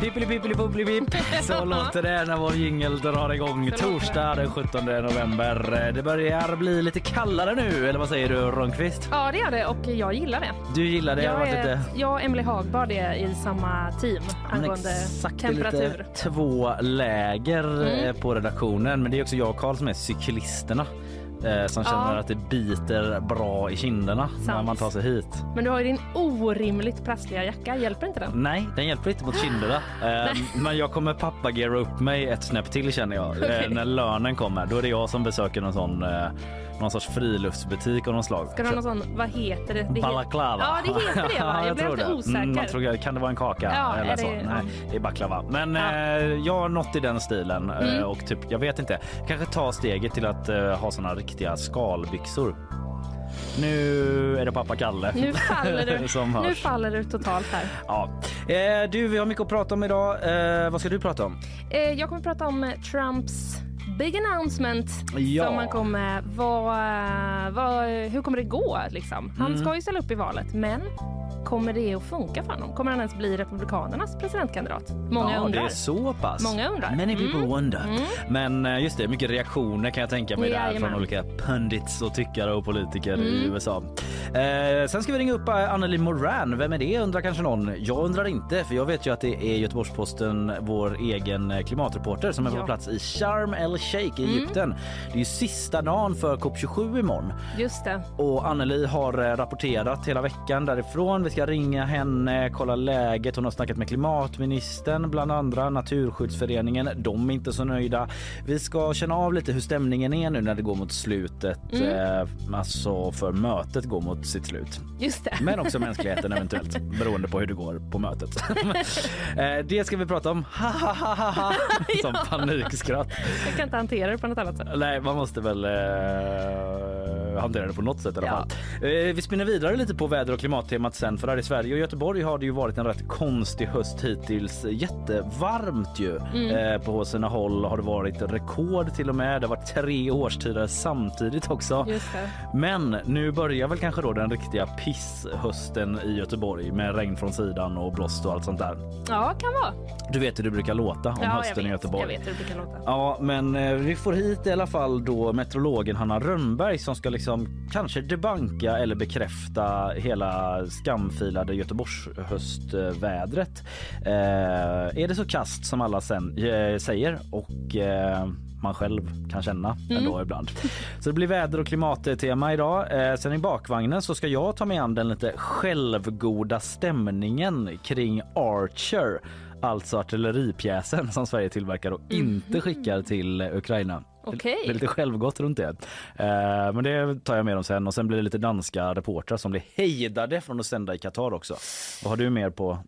Pippeli pippeli bubbli bip. Så låter det när vår jingel drar igång torsdag den 17 november. Det börjar bli lite kallare nu, eller vad säger du Ronqvist? Ja, det gör det och jag gillar det. Du gillar det? Jag, är, lite... jag och Emily Hagbard är i samma team angående Exakt, temperatur. lite två läger Mm. eh, på redaktionen. Men det är också jag och Karl som är cyklisterna. Eh, Som känner Ja. att det biter bra i kinderna när Sant. man tar sig hit. Men du har ju din orimligt prassliga jacka. Hjälper inte den? Nej, den hjälper inte mot kinderna. Eh, men jag kommer pappa-geara upp mig ett snäpp till känner jag. Eh, när lönen kommer. Då är det jag som besöker någon sån eh, någon sorts friluftsbutik av någon slag. Ska du ha någon sån, vad heter det? det Balaklava. Ja, det heter det va? Ja, Jag blev lite det. osäker. Mm, man tror, kan det vara en kaka? Ja, eller så? det- Nej, det är baklava. Men Ja. eh, jag har nått i den stilen eh, Mm. och typ, jag vet inte, kanske ta steget till att eh, ha såna riktiga skalbyxor. Nu är det pappa Kalle Nu faller du, nu faller du totalt här. Ja. Eh, du, vi har mycket att prata om idag. Eh, vad ska du prata om? Eh, jag kommer prata om Trumps big announcement Ja. som han kom med. Vad, vad, hur kommer det gå? Liksom? Han Mm. ska ju ställa upp i valet, men kommer det att funka för honom? Kommer han ens bli Republikanernas presidentkandidat? Många ja, undrar. det är så pass. Många undrar. Many people Mm. wonder. Mm. Men eh, just det, mycket reaktioner kan jag tänka mig där Jajamän. från olika pundits och tyckare och politiker i Mm. USA. Eh, sen ska vi ringa upp eh, Anneli Moran. Vem är det undrar kanske någon. Jag undrar inte för jag vet ju att det är Göteborgs-Posten, vår egen eh, klimatreporter som är på Ja. plats i Sharm el Sheikh i Mm. Egypten. Det är ju sista dagen för COP27 imorgon. Just det. Och Anneli har eh, rapporterat hela veckan därifrån. Vi ska ringa henne, kolla läget. Hon har snackat med klimatministern bland andra, Naturskyddsföreningen. De är inte så nöjda. Vi ska känna av lite hur stämningen är nu när det går mot slutet. Mm. Eh, alltså för mötet går mot sitt slut. Just det. Men också mänskligheten eventuellt beroende på hur det går på mötet. eh, det ska vi prata om. Som panikskratt. Jag kan inte hantera det på något annat sätt. Nej, man måste väl eh, hantera det på något sätt i alla Ja. fall. Eh, vi spinner vidare lite på väder och klimattemat sen för här i Sverige och Göteborg har det ju varit en rätt konstig höst hittills. Jättevarmt ju. Mm. Eh, på sina håll har det varit rekord till och med. Det har varit tre årstider samtidigt också. Men nu börjar väl kanske då den riktiga pisshösten i Göteborg med regn från sidan och blåst och allt sånt där. Ja, kan vara. Du vet hur det brukar låta om ja, hösten i. Göteborg. Jag vet hur det brukar låta. Ja, men eh, vi får hit i alla fall då meteorologen Hanna Rönnberg som ska liksom kanske debanka eller bekräfta hela skamfilade Göteborgs höstvädret. Eh, är det så kast som alla sen eh, säger och eh, man själv kan känna ändå ibland. Så det blir väder och klimattema idag. Eh, sen i bakvagnen så ska jag ta mig an den lite självgoda stämningen kring Archer. Alltså artilleripjäsen som Sverige tillverkar och inte skickar till Ukraina. Okej. Det är lite självgott runt det. Eh, men det tar jag med om sen. Och sen blir det lite danska reportrar som blir hejdade från att sända i Qatar också. Vad har du mer på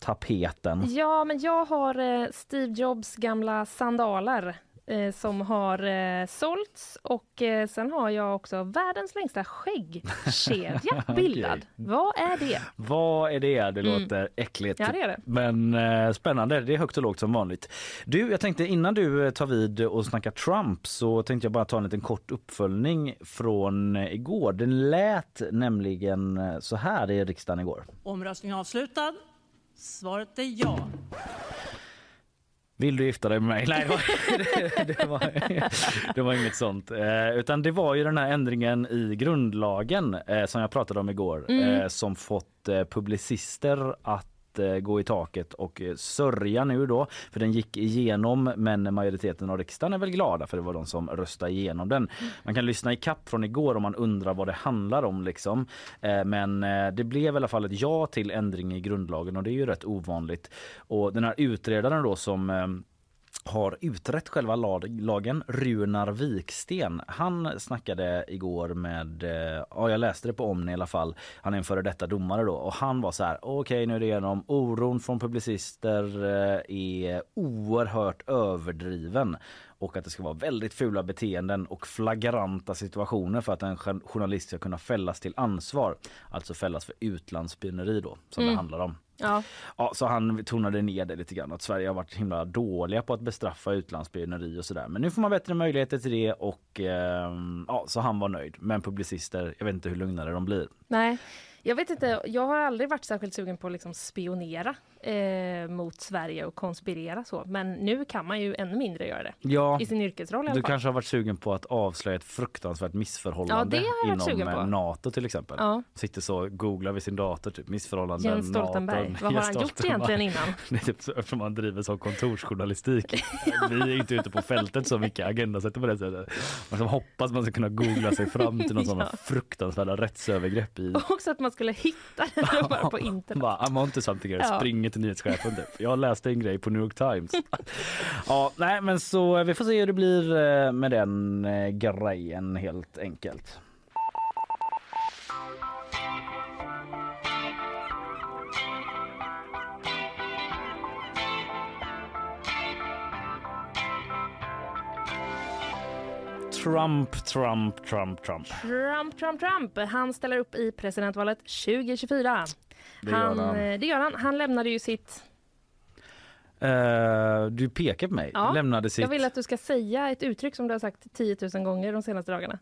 tapeten? Ja, men jag har eh, Steve Jobs gamla sandaler eh, som har eh, sålts och eh, sen har jag också världens längsta skäggkedja bildad. Vad är det? Vad är det? Det Mm. låter äckligt. Ja, det är det. Men eh, spännande. Det är högt och lågt som vanligt. Du, jag tänkte innan du eh, tar vid och snackar Trump så tänkte jag bara ta en liten kort uppföljning från eh, igår. Den lät nämligen eh, så här i riksdagen igår. Omröstningen avslutad. Svaret är ja. Vill du gifta dig med mig? Nej, det var, det, det var, det var inget sånt. Eh, utan det var ju den här ändringen i grundlagen eh, som jag pratade om igår Mm. eh, som fått eh, publicister att Eh, gå i taket och eh, sörja nu då för den gick igenom men majoriteten av riksdagen är väl glada för det var de som röstade igenom den. Man kan lyssna i kapp från igår om man undrar vad det handlar om liksom. Eh, men det blev i alla fall ett ja till ändring i grundlagen och det är ju rätt ovanligt. Och den här utredaren då som har utrett själva lagen, Runar Viksten. Han snackade igår med, eh, ja jag läste det på Omni i alla fall, han är en före detta domare då och han var så här, okej okay, nu är det igenom, oron från publicister eh, är oerhört överdriven och att det ska vara väldigt fula beteenden och flagranta situationer för att en journalist ska kunna fällas till ansvar. Alltså fällas för utlandsspioneri då som mm. det handlar om. Ja. ja, så han tonade ner det lite grann att Sverige har varit himla dåliga på att bestraffa utlandsspioneri och sådär. Men nu får man bättre möjligheter till det och eh, ja, så han var nöjd. Men publicister, jag vet inte hur lugnare de blir. Nej, jag vet inte, jag har aldrig varit särskilt sugen på att liksom spionera eh, mot Sverige och konspirera så. Men nu kan man ju ännu mindre göra det. Ja, I sin yrkesroll i Du kanske har varit sugen på att avslöja ett fruktansvärt missförhållande ja, inom Nato till exempel. Ja. Sitter så googlar vid sin dator typ missförhållanden Jens Stoltenberg. NATO. Vad har han gjort egentligen innan? det är typ eftersom han driver som kontorsjournalistik. Vi är inte ute på fältet så mycket agendasätter på det sättet. Man hoppas man ska kunna googla sig fram till någon ja. sådana fruktansvärda rättsövergrepp i. Och också att man skulle hitta det bara på internet. Onto something here. Ja. Springer till nyhetschefen typ. Jag läste en grej på New York Times. ja, nej men så eh, vi får se hur det blir eh, med den eh, grejen helt enkelt. Trump, Trump, Trump, Trump. Trump, Trump, Trump. Han ställer upp i presidentvalet 2024. Det gör han. han. Eh, det gör han. Han lämnade ju sitt Uh, du pekar på mig. Ja, Lämnade sitt... Jag vill att du ska säga ett uttryck som du har sagt 10 000 gånger de senaste dagarna.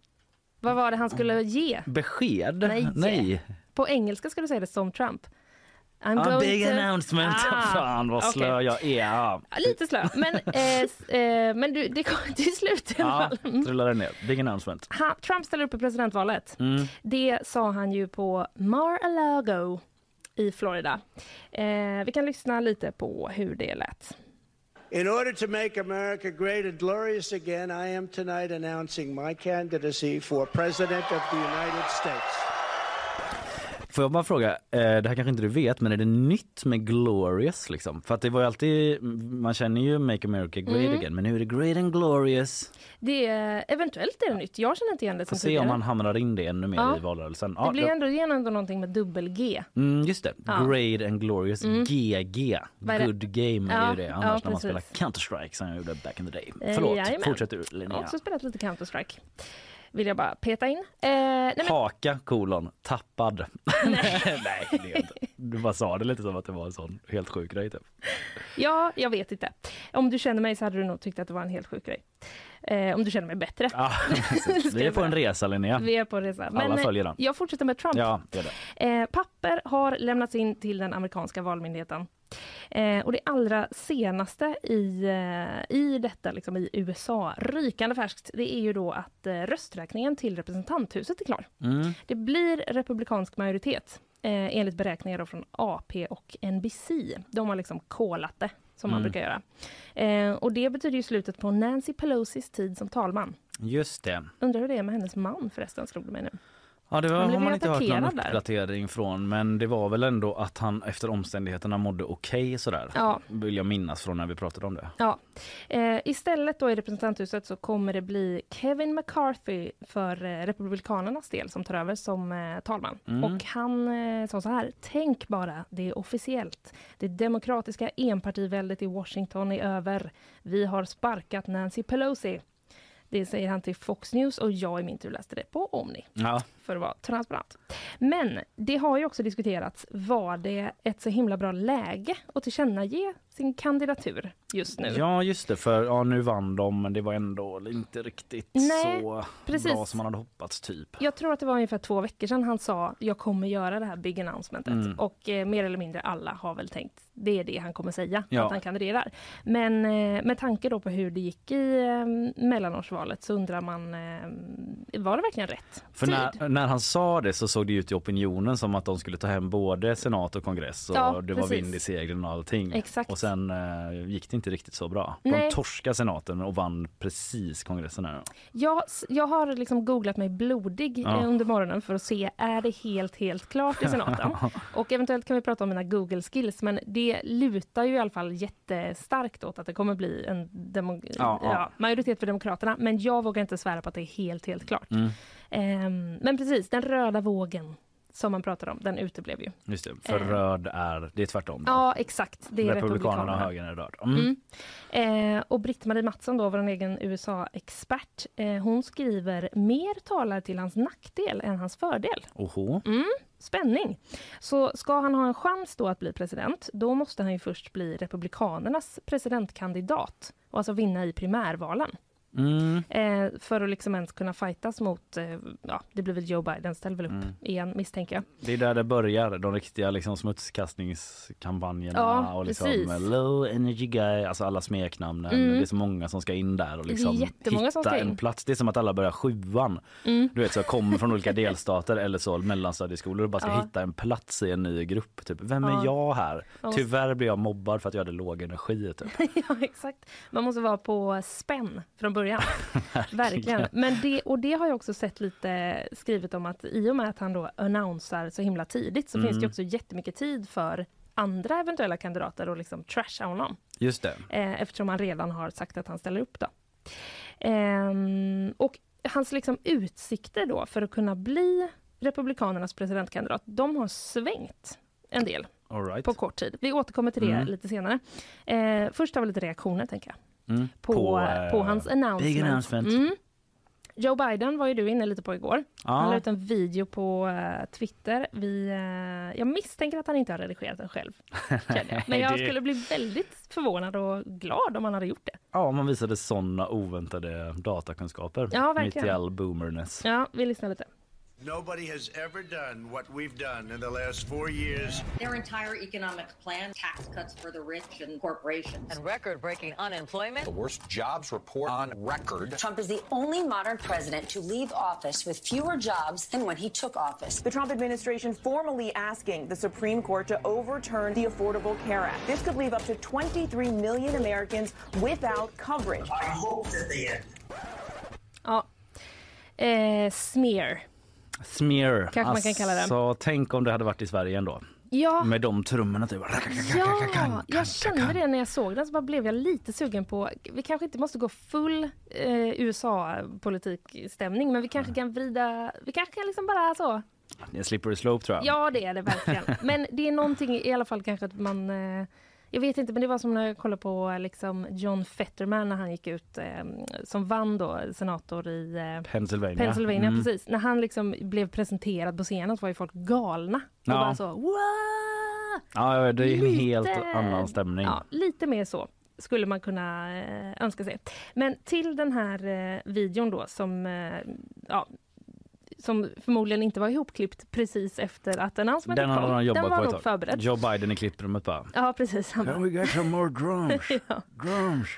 Vad var det han skulle ge? Besked? Nej. Nej. På engelska ska du säga det som Trump. I'm A big to... announcement. Ah, Fan vad slö okay. jag är. Ja. Lite slö. Men, eh, eh, men du, det kom till slut i alla fall. Ja, trullade ner. Big announcement. Han, Trump ställer upp i presidentvalet. Mm. Det sa han ju på Mar-a-Lago i Florida. Eh, vi kan lyssna lite på hur det lät. In order to make America great and glorious again, I am tonight announcing my candidacy for President of the United States. Får jag bara fråga, eh, det här kanske inte du vet, men är det nytt med Glorious liksom? För att det var ju alltid, man känner ju Make America Great mm. Again, men nu är det Great and Glorious. Det är, eventuellt är det nytt, jag känner inte igen det Får se om man hamnar in det ännu mer ja. i valrörelsen. Ja, det blir ändå igenom någonting med dubbel-G. Mm, just det, ja. Great and Glorious, mm. GG, Good Game är ju det, annars när man spelar Counter-Strike som jag gjorde back in the day. Eh, Förlåt, jajamän. fortsätt du Linnea. Jag har också spelat lite Counter-Strike vill jag bara peta in. Eh, nej, men... Haka kolon tappad. nej, nej det är inte. Du bara sa det lite som att det var en sån helt sjuk grej. Typ. Ja, jag vet inte. Om du känner mig så hade du nog tyckt att det var en helt sjuk grej. Eh, om du känner mig bättre. Ja, vi är på en resa Linnea. Vi är på en resa. Men, Alla eh, följer den. Jag fortsätter med Trump. Ja, det det. Eh, papper har lämnats in till den amerikanska valmyndigheten. Eh, och det allra senaste i, eh, i detta liksom i USA, rykande färskt, det är ju då att eh, rösträkningen till representanthuset är klar. Mm. Det blir republikansk majoritet eh, enligt beräkningar från AP och NBC. De har liksom kolat det som mm. man brukar göra. Eh, och det betyder ju slutet på Nancy Pelosis tid som talman. Just det. Undrar hur det är med hennes man förresten, slog det mig nu. Ja, det var, har man inte hört någon uppdatering från. Men det var väl ändå att han efter omständigheterna mådde okej okay, sådär. Ja. Vill jag minnas från när vi pratade om det. Ja. Eh, istället då i representanthuset så kommer det bli Kevin McCarthy för eh, Republikanernas del som tar över som eh, talman. Mm. Och han eh, sa så här, tänk bara, det är officiellt. Det demokratiska enpartiväldet i Washington är över. Vi har sparkat Nancy Pelosi. Det säger han till Fox News och jag i min tur läste det på Omni. Ja. För att vara transparent. Men det har ju också diskuterats, var det ett så himla bra läge att tillkännage sin kandidatur just nu? Ja just det, för ja, nu vann de men det var ändå inte riktigt Nej, så precis. bra som man hade hoppats typ. Jag tror att det var ungefär två veckor sedan han sa jag kommer göra det här big announcementet mm. och eh, mer eller mindre alla har väl tänkt det är det han kommer säga, ja. att han kandiderar. Men eh, med tanke då på hur det gick i eh, mellanårsvalet valet så undrar man, eh, var det verkligen rätt För tid? när, när han sa det så såg det ut i opinionen som att de skulle ta hem både senat och kongress och Ja, det var precis. vind i seglen och allting. Exakt. Och sen eh, gick det inte riktigt så bra. Nej. De torskade senaten och vann precis kongressen. Här. Jag, jag har liksom googlat mig blodig Ja. eh, under morgonen för att se, är det helt, helt klart i senaten? och eventuellt kan vi prata om mina Google-skills, men det lutar ju i alla fall jättestarkt åt att det kommer bli en ja, majoritet för Demokraterna. Men jag vågar inte svära på att det är helt, helt klart. Mm. Ehm, men precis, den röda vågen som man pratar om, den uteblev ju. Just det, för Eh. röd är, det är tvärtom. Ja, exakt. Det är Republikanerna och högern är röd. Mm. Mm. Eh, och Britt-Marie Mattsson, då, vår egen USA-expert, eh, hon skriver mer talar till hans nackdel än hans fördel. Oho. Spänning! Så ska han ha en chans då att bli president, då måste han ju först bli Republikanernas presidentkandidat och alltså vinna i primärvalen. Mm. Eh, för att liksom ens kunna fightas mot, eh, ja, det blir väl Joe Biden ställer väl upp Mm. igen misstänker jag. Det är där det börjar, de riktiga liksom, smutskastningskampanjerna Ja, och liksom precis. low energy guy, alltså alla smeknamnen. Mm. Det är så många som ska in där och är liksom hitta en plats. Det är som att alla börjar sjuan. Mm. Du vet, så kommer från olika delstater eller så mellanstadieskolor och bara ska Ja. hitta en plats i en ny grupp. Typ. Vem är Ja. jag här? Tyvärr blir jag mobbad för att jag hade låg energi. Typ. ja, exakt. Man måste vara på spänn från början. Verkligen. Men det, och det har jag också sett lite skrivet om att i och med att han då annonsar så himla tidigt så Mm. finns det också jättemycket tid för andra eventuella kandidater att liksom trasha honom. Just det. Eh, eftersom han redan har sagt att han ställer upp då. Ehm, och hans liksom utsikter då för att kunna bli Republikanernas presidentkandidat, de har svängt en del right. på kort tid. Vi återkommer till det Mm. lite senare. Eh, först har vi lite reaktioner tänker jag Mm. på, på, eh, hans announcement. big announcement. Mm. Joe Biden var ju du inne lite på igår. Han la Ja. ut en video på eh, Twitter. Vi, eh, jag misstänker att han inte har redigerat den själv. Men jag skulle bli väldigt förvånad och glad om han hade gjort det. ja, man visade såna oväntade datakunskaper. Ja, Mitt verkligen. i all boomerness. Ja, vi lyssnar lite. Nobody has ever done what we've done in the last four years. Their entire economic plan, tax cuts for the rich and corporations. and record breaking unemployment. The worst jobs report on record. Trump is the only modern president to leave office with fewer jobs than when he took office. The Trump administration formally asking the Supreme Court to overturn the Affordable Care Act. This could leave up to 23 million Americans without coverage. I hope that they end. Ja. Eh, smear. Smear. Kanske man kan kalla det. Alltså, tänk om det hade varit i Sverige ändå. Ja, Med de trummorna. Typ. ja, jag kände det när jag såg den så bara blev jag lite sugen på, vi kanske inte måste gå full eh, USA-politikstämning men vi kanske kan vrida, vi kanske kan liksom bara så Det är en slippery slope tror jag. Ja, det är det verkligen. Men det är någonting i alla fall kanske att man... Eh, jag vet inte, men det var som när jag kollade på liksom John Fetterman när han gick ut eh, som vann då senator i eh, Pennsylvania. Pennsylvania. Mm. Precis. När han liksom blev presenterad på scenen så var ju folk galna. Och Ja. bara så! Ja, det är en Lite- helt annan stämning. Ja, lite mer så skulle man kunna eh, önska sig. Men till den här eh, videon då som eh, ja, som förmodligen inte var ihopklippt precis efter att announcementet Den har kom. han jobbat den var på nog förberedd. Joe Biden i klipprummet bara. Ja, precis. Han bara, Can we get some more drums? ja, drums.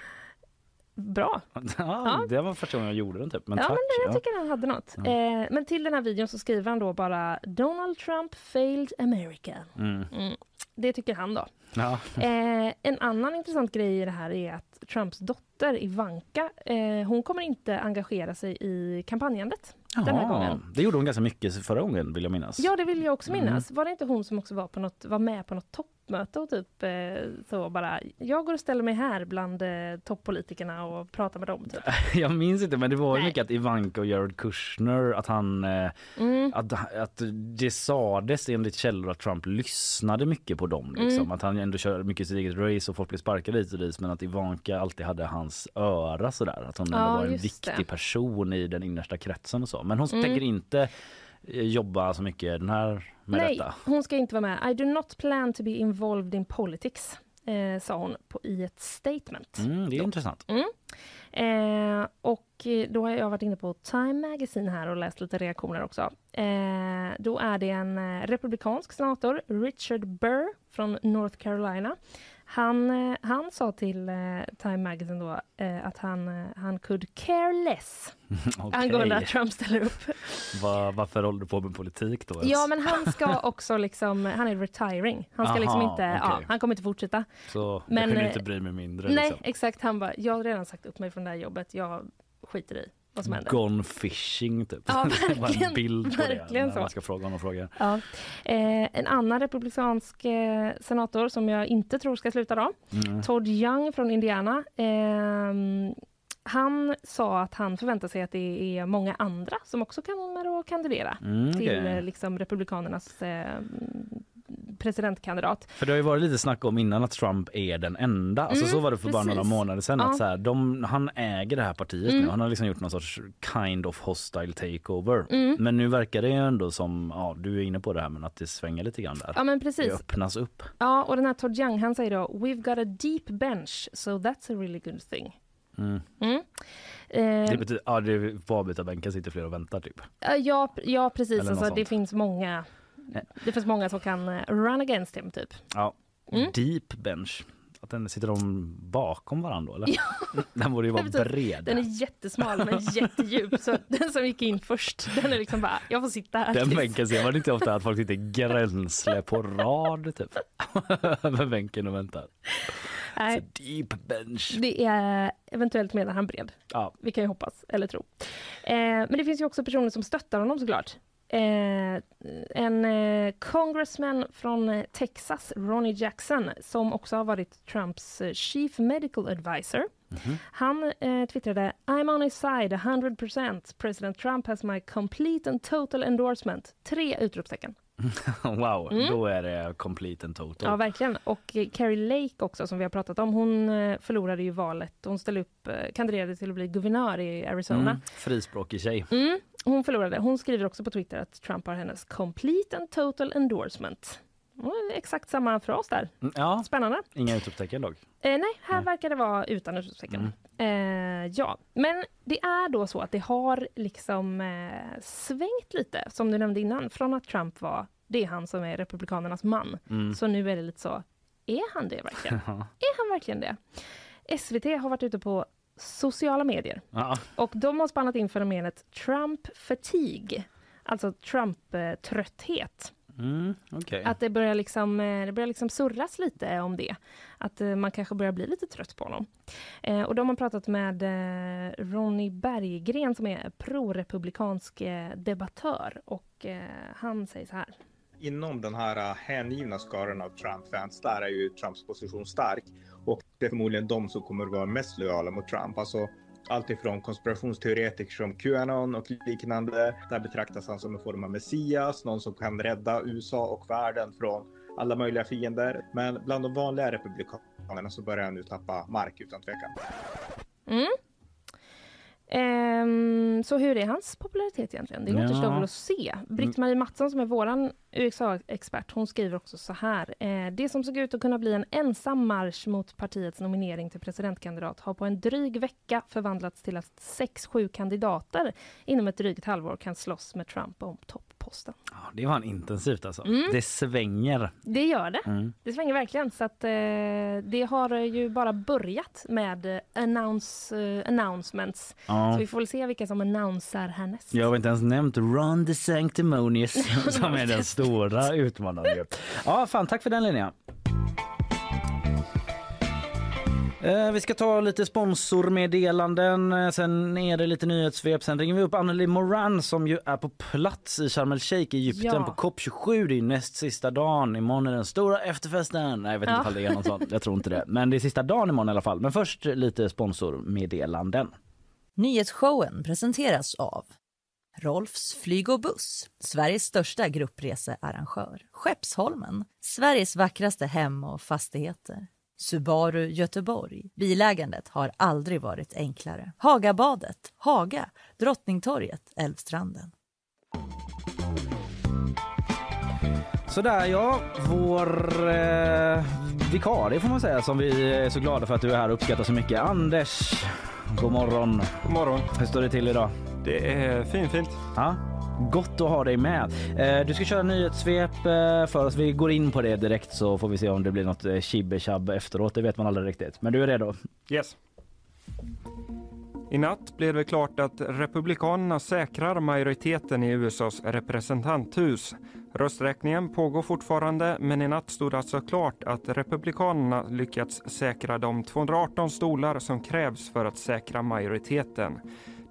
bra. Ja, det var första gången jag gjorde den typ. Men Ja, tack. men jag ja. tycker han hade något. Eh, men till den här videon så skriver han då bara Donald Trump failed America. Mm. Mm. Det tycker han då. Ja. Eh, en annan intressant grej i det här är att Trumps dotter Ivanka, eh, hon kommer inte engagera sig i kampanjandet den här gången. Det gjorde hon ganska mycket förra gången vill jag minnas. Ja, det vill jag också minnas. Mm. Var det inte hon som också var, på något, var med på något toppmöte och typ eh, så bara, jag går och ställer mig här bland eh, toppolitikerna och pratar med dem typ. Jag minns inte men det var ju mycket att Ivanka och Jared Kushner att han eh, Mm. att, att det sades enligt källor att Trump lyssnade mycket på dem liksom. Mm. Att han ändå körde mycket sitt eget race och folk blev sparkade hit och dit men att Ivanka alltid hade hans öra sådär. Att hon Ja, var en viktig det. person i den innersta kretsen och så. Men hon Mm. tänker inte eh, jobba så mycket den här med Nej, detta. hon ska inte vara med. I do not plan to be involved in politics, eh, sa hon på, i ett statement. Mm, det är intressant. Eh, och eh, då har jag varit inne på Time Magazine här och läst lite reaktioner också. Eh, då är det en eh, republikansk senator, Richard Burr från North Carolina. Han, eh, han sa till eh, Time Magazine då eh, att han, han could care less Okej. angående att Trump ställer upp. Va, varför håller du på med politik då? ens? Ja, men han ska också liksom, han är retiring. Han ska liksom Aha, inte, ja, okej. han kommer inte fortsätta. Så Men, jag kunde inte bry mig mindre. Nej, liksom. exakt. Han bara, jag har redan sagt upp mig från det här jobbet. Jag skiter i vad som händer. Gone fishing typ. Ja, Det var en verkligen, bild på det verkligen när så. man ska fråga honom frågor. Ja. Eh, en annan republikansk eh, senator som jag inte tror ska sluta då, Mm. Todd Young från Indiana. ehm, han sa att han förväntar sig att det är många andra som också kommer att kandidera Mm, till okej. eh, liksom, Republikanernas eh, presidentkandidat. För det har ju varit lite snack om innan att Trump är den enda. Alltså Mm, så var det för bara precis. några månader sedan. Ja. Att så här, de, han äger det här partiet Mm. nu. Han har liksom gjort någon sorts kind of hostile takeover. Mm. Men nu verkar det ju ändå som, ja du är inne på det här men att det svänger lite grann där. Ja, men Det precis. öppnas upp. Ja, och den här Todd Young, han säger då “We've got a deep bench, so that's a really good thing”. Mm. Mm. Eh, Det betyder, ja det på avbytarbänken sitter fler och väntar typ. Ja, ja, precis. Alltså, det finns många det finns många som kan eh, run against him, typ. Ja. Mm. Deep bench. Att den sitter de bakom varandra eller? Ja. Den borde ju vara bred. Den är jättesmal men jättedjup. Så den som gick in först, den är liksom bara, jag får sitta här. Den bänken ser man inte ofta att folk sitter gränsle på rad typ. Över bänken och väntar. Nej, Så deep bench. det är eventuellt menar han bred. Ja. Vi kan ju hoppas, eller tro. Eh, men det finns ju också personer som stöttar honom såklart. Eh, en eh, congressman från eh, Texas, Ronnie Jackson, som också har varit Trumps eh, chief medical advisor. Han eh, twittrade “I'm on his side 100%. President Trump has my complete and total endorsement.” Tre utropstecken. Wow, Mm. då är det complete and total. Ja, verkligen. Och Carrie Lake också, som vi har pratat om, hon eh, förlorade ju valet. Hon ställde upp, eh, kandiderade till att bli guvernör i Arizona. Mm. Frispråkig tjej. Mm, hon förlorade. Hon skriver också på Twitter att Trump har hennes complete and total endorsement. Exakt samma fras där. Mm, Ja, Spännande. inga utropstecken dock. Eh, nej, här verkar det vara utan utropstecken. Eh, ja, men det är då så att det har liksom eh, svängt lite, som du nämnde innan, från att Trump var, det är han som är republikanernas man. Mm. Så nu är det lite så, är han det verkligen? Är han verkligen det? SVT har varit ute på sociala medier Ja. och de har spannat in fenomenet Trump fatigue, alltså Trump-trötthet. Mm, okej. Att det börjar, liksom, eh, det börjar liksom surras lite om det. Att eh, man kanske börjar bli lite trött på honom. Eh, och de har pratat med eh, Ronny Berggren som är pro-republikansk eh, debattör. Och eh, han säger så här. inom den här hängivna skaran av Trump-fans, där är ju Trumps position stark. Och det är förmodligen de som kommer att vara mest lojala mot Trump. Alltså allt ifrån konspirationsteoretiker som Qanon och liknande. Där betraktas han som en form av Messias, någon som kan rädda USA och världen från alla möjliga fiender. Men bland de vanliga republikanerna så börjar han nu tappa mark utan tvekan. Mm. Ehm, så hur är hans popularitet egentligen? Det Ja. återstår väl att se. Britt-Marie Mattsson som är vår USA-expert, hon skriver också så här. Eh, det som såg ut att kunna bli en ensam marsch mot partiets nominering till presidentkandidat har på en dryg vecka förvandlats till att sex, sju kandidater inom ett drygt halvår kan slåss med Trump om toppposten. Ja, det var intensivt alltså. Mm. Det svänger. Det gör det. Mm. Det svänger verkligen. Så att, eh, det har ju bara börjat med eh, announce, eh, announcements. Ja. Så vi får väl se vilka som annonsar härnäst. Jag har inte ens nämnt Ron the Sanctimonious som är den stora utmanaren. Ja, fan, tack för den Linnea. Eh, Vi ska ta lite sponsormeddelanden, eh, sen är det lite nyhetssvep, sen ringer vi upp Anneli Moran som ju är på plats i Sharm el Sheikh i Egypten Ja. på COP27. Det är näst sista dagen, imorgon är den stora efterfesten. Nej, jag vet inte Ja. ifall det är någon sån, jag tror inte det. Men det är sista dagen imorgon i alla fall. Men först lite sponsormeddelanden. Nyhetsshowen presenteras av Rolfs flyg och buss, Sveriges största gruppresearrangör. Skeppsholmen, Sveriges vackraste hem och fastigheter. Subaru Göteborg. Bilägandet har aldrig varit enklare. Hagabadet, Haga, Drottningtorget, Älvstranden. Sådär ja, vår eh, vikarie får man säga som vi är så glada för att du är här och uppskattar så mycket. Anders, god morgon. God morgon. Hur står det till idag? Det är fin, fint. Ja, Gott att ha dig med. Eh, du ska köra nyhetssvep eh, för oss. Vi går in på det direkt så får vi se om det blir något eh, chibbe efteråt. Det vet man aldrig riktigt. Men du är redo? Yes. I natt blev det klart att Republikanerna säkrar majoriteten i USAs representanthus. Rösträkningen pågår fortfarande, men i natt stod det alltså klart att Republikanerna lyckats säkra de 218 stolar som krävs för att säkra majoriteten.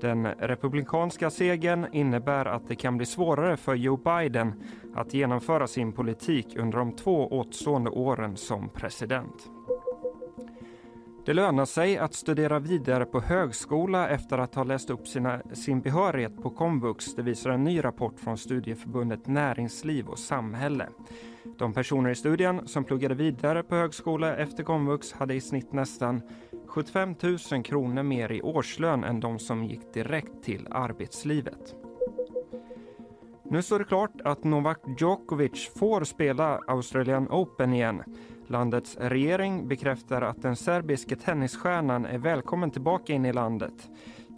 Den republikanska segern innebär att det kan bli svårare för Joe Biden att genomföra sin politik under de två återstående åren som president. Det lönar sig att studera vidare på högskola efter att ha läst upp sina, sin behörighet på komvux. Det visar en ny rapport från studieförbundet Näringsliv och samhälle. De personer i studien som pluggade vidare på högskola efter komvux hade i snitt nästan 75 000 kronor mer i årslön än de som gick direkt till arbetslivet. Nu står det klart att Novak Djokovic får spela Australian Open igen. Landets regering bekräftar att den serbiske tennisstjärnan är välkommen tillbaka in i landet.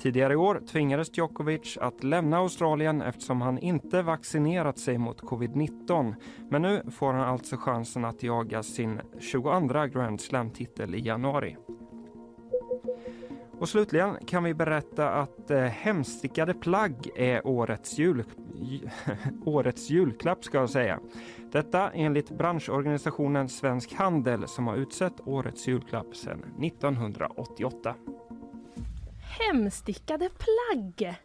Tidigare i år tvingades Djokovic att lämna Australien eftersom han inte vaccinerat sig mot covid-19. Men nu får han alltså chansen att jaga sin 22 Grand Slam-titel i januari. Och slutligen kan vi berätta att eh, hemstickade plagg är årets, jul, årets julklapp ska jag säga. Detta enligt branschorganisationen Svensk Handel som har utsett årets julklapp sedan 1988. Hemstickade plagg!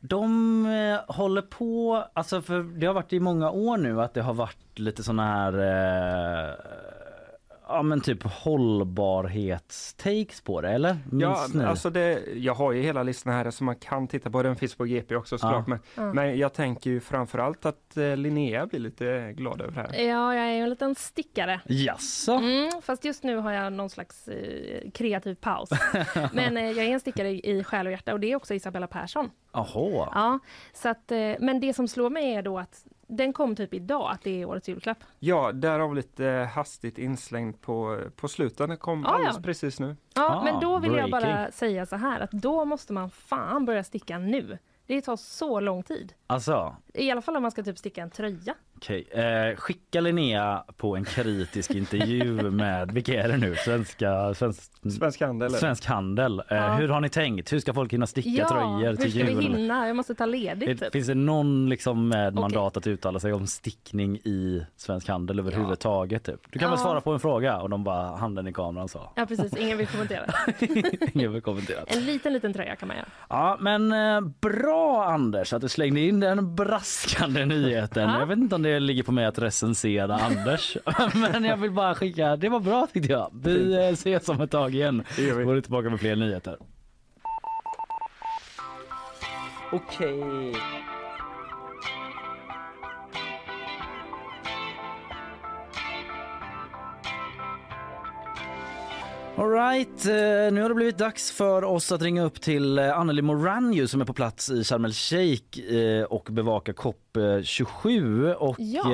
De eh, håller på, alltså för det har varit i många år nu att det har varit lite såna här eh, ja men typ hållbarhetstakes på det eller? Minns ja, ni? alltså det, jag har ju hela listan här så man kan titta på den, finns på GP också såklart. Ja. Men, ja. men jag tänker ju framförallt att eh, Linnea blir lite glad över det här. Ja, jag är en liten stickare. Jaså? Mm, fast just nu har jag någon slags eh, kreativ paus. men eh, jag är en stickare i, själ och hjärta och det är också Isabella Persson. Jaha. Ja, så att, eh, men det som slår mig är då att den kom typ idag, att det är årets julklapp. Ja, därav lite hastigt inslängd på, på slutet. Den kom ah, alldeles ja. precis nu. Ja, ah, men då vill breaking. jag bara säga så här att då måste man fan börja sticka nu. Det tar så lång tid. Alltså? I alla fall om man ska typ sticka en tröja. Okej, eh, skicka Linnea på en kritisk intervju med, vilka är det nu? Svenska, svensk, svensk Handel. Svensk Handel. Eh, ja. Hur har ni tänkt? Hur ska folk hinna sticka ja, tröjor till jul? hur ska vi hinna? Jag måste ta ledigt. Typ. Finns det någon liksom med okay. mandat att uttala sig om stickning i Svensk Handel överhuvudtaget? Typ? Du kan ja. väl svara på en fråga och de bara handen i kameran sa. Ja precis, ingen vill kommentera. ingen vill kommentera. En liten liten tröja kan man göra. Ja men eh, bra Anders att du slängde in den braskande nyheten. Jag vet inte om det ligger på mig att recensera Anders. Men jag vill bara skicka, det var bra tyckte jag. Vi eh, ses om ett tag igen. Vi går tillbaka med fler nyheter. Okej. Okay. Alright, eh, nu har det blivit dags för oss att ringa upp till eh, Anneli Moranju som är på plats i Sharm el Sheikh eh, och bevakar COP27. Och ja.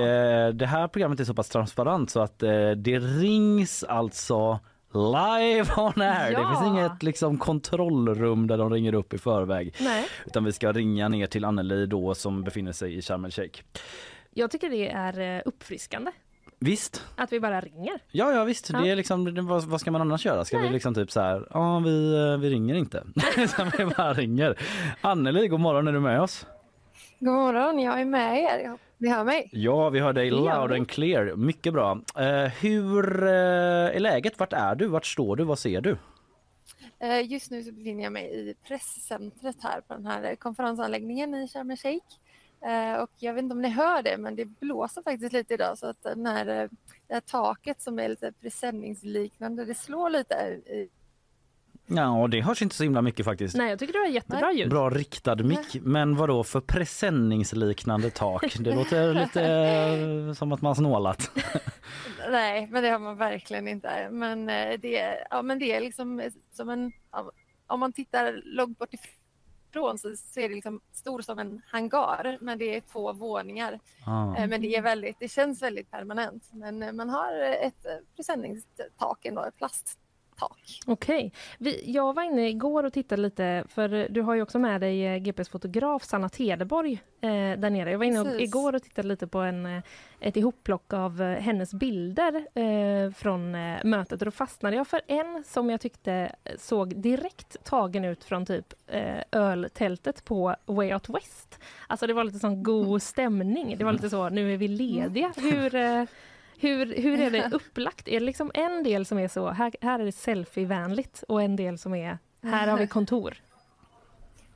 det här programmet är så pass transparent så att det rings alltså live on air. Ja. Det finns inget liksom, kontrollrum där de ringer upp i förväg. Nej. Utan vi ska ringa ner till Anneli då som befinner sig i Sharm el Sheikh. Jag tycker det är uppfriskande. Visst. Att vi bara ringer. Ja, ja visst. Ja. Det är liksom, vad, vad ska man annars göra? Ska Nej. vi liksom typ så här, ja vi, eh, vi ringer inte. så vi bara ringer. Anneli, god morgon, är du med oss? God morgon, jag är med er. Ni hör mig? Ja, vi hör dig loud and clear. Mycket bra. Uh, hur uh, är läget? Vart är du? Vart står du? Vad ser du? Just nu så befinner jag mig i presscentret här på den här konferensanläggningen i Sharm el-Sheikh. Eh, och jag vet inte om ni hör det, men det blåser faktiskt lite idag så att den här, eh, det här taket som är lite presenningsliknande, det slår lite. I... Ja, det hörs inte så himla mycket faktiskt. Nej, jag tycker du har jättebra ljud. Bra riktad mick. Men vad då för presenningsliknande tak? Det låter lite eh, som att man snålat. Nej, men det har man verkligen inte. Men det, ja, men det är liksom som en... Om man tittar långt bort ifrån ifrån så ser det liksom stor som en hangar, men det är två våningar. Ah. Eh, men det är väldigt, det känns väldigt permanent. Men eh, man har ett presenningstak ändå, ett plasttak tak. Okej. Vi, jag var inne igår och tittade lite, för du har ju också med dig eh, GPs fotograf Sanna Tedeborg eh, där nere. Jag var inne Precis. igår och tittade lite på en, eh, ett ihopplock av eh, hennes bilder eh, från mötet och då fastnade jag för en som jag tyckte såg direkt tagen ut från typ eh, öltältet på Way Out West. Alltså det var lite sån god stämning. Det var lite så, nu är vi lediga. Hur, hur, hur är det upplagt? Är det liksom en del som är så, här, här är det selfie-vänligt och en del som är, här har vi kontor?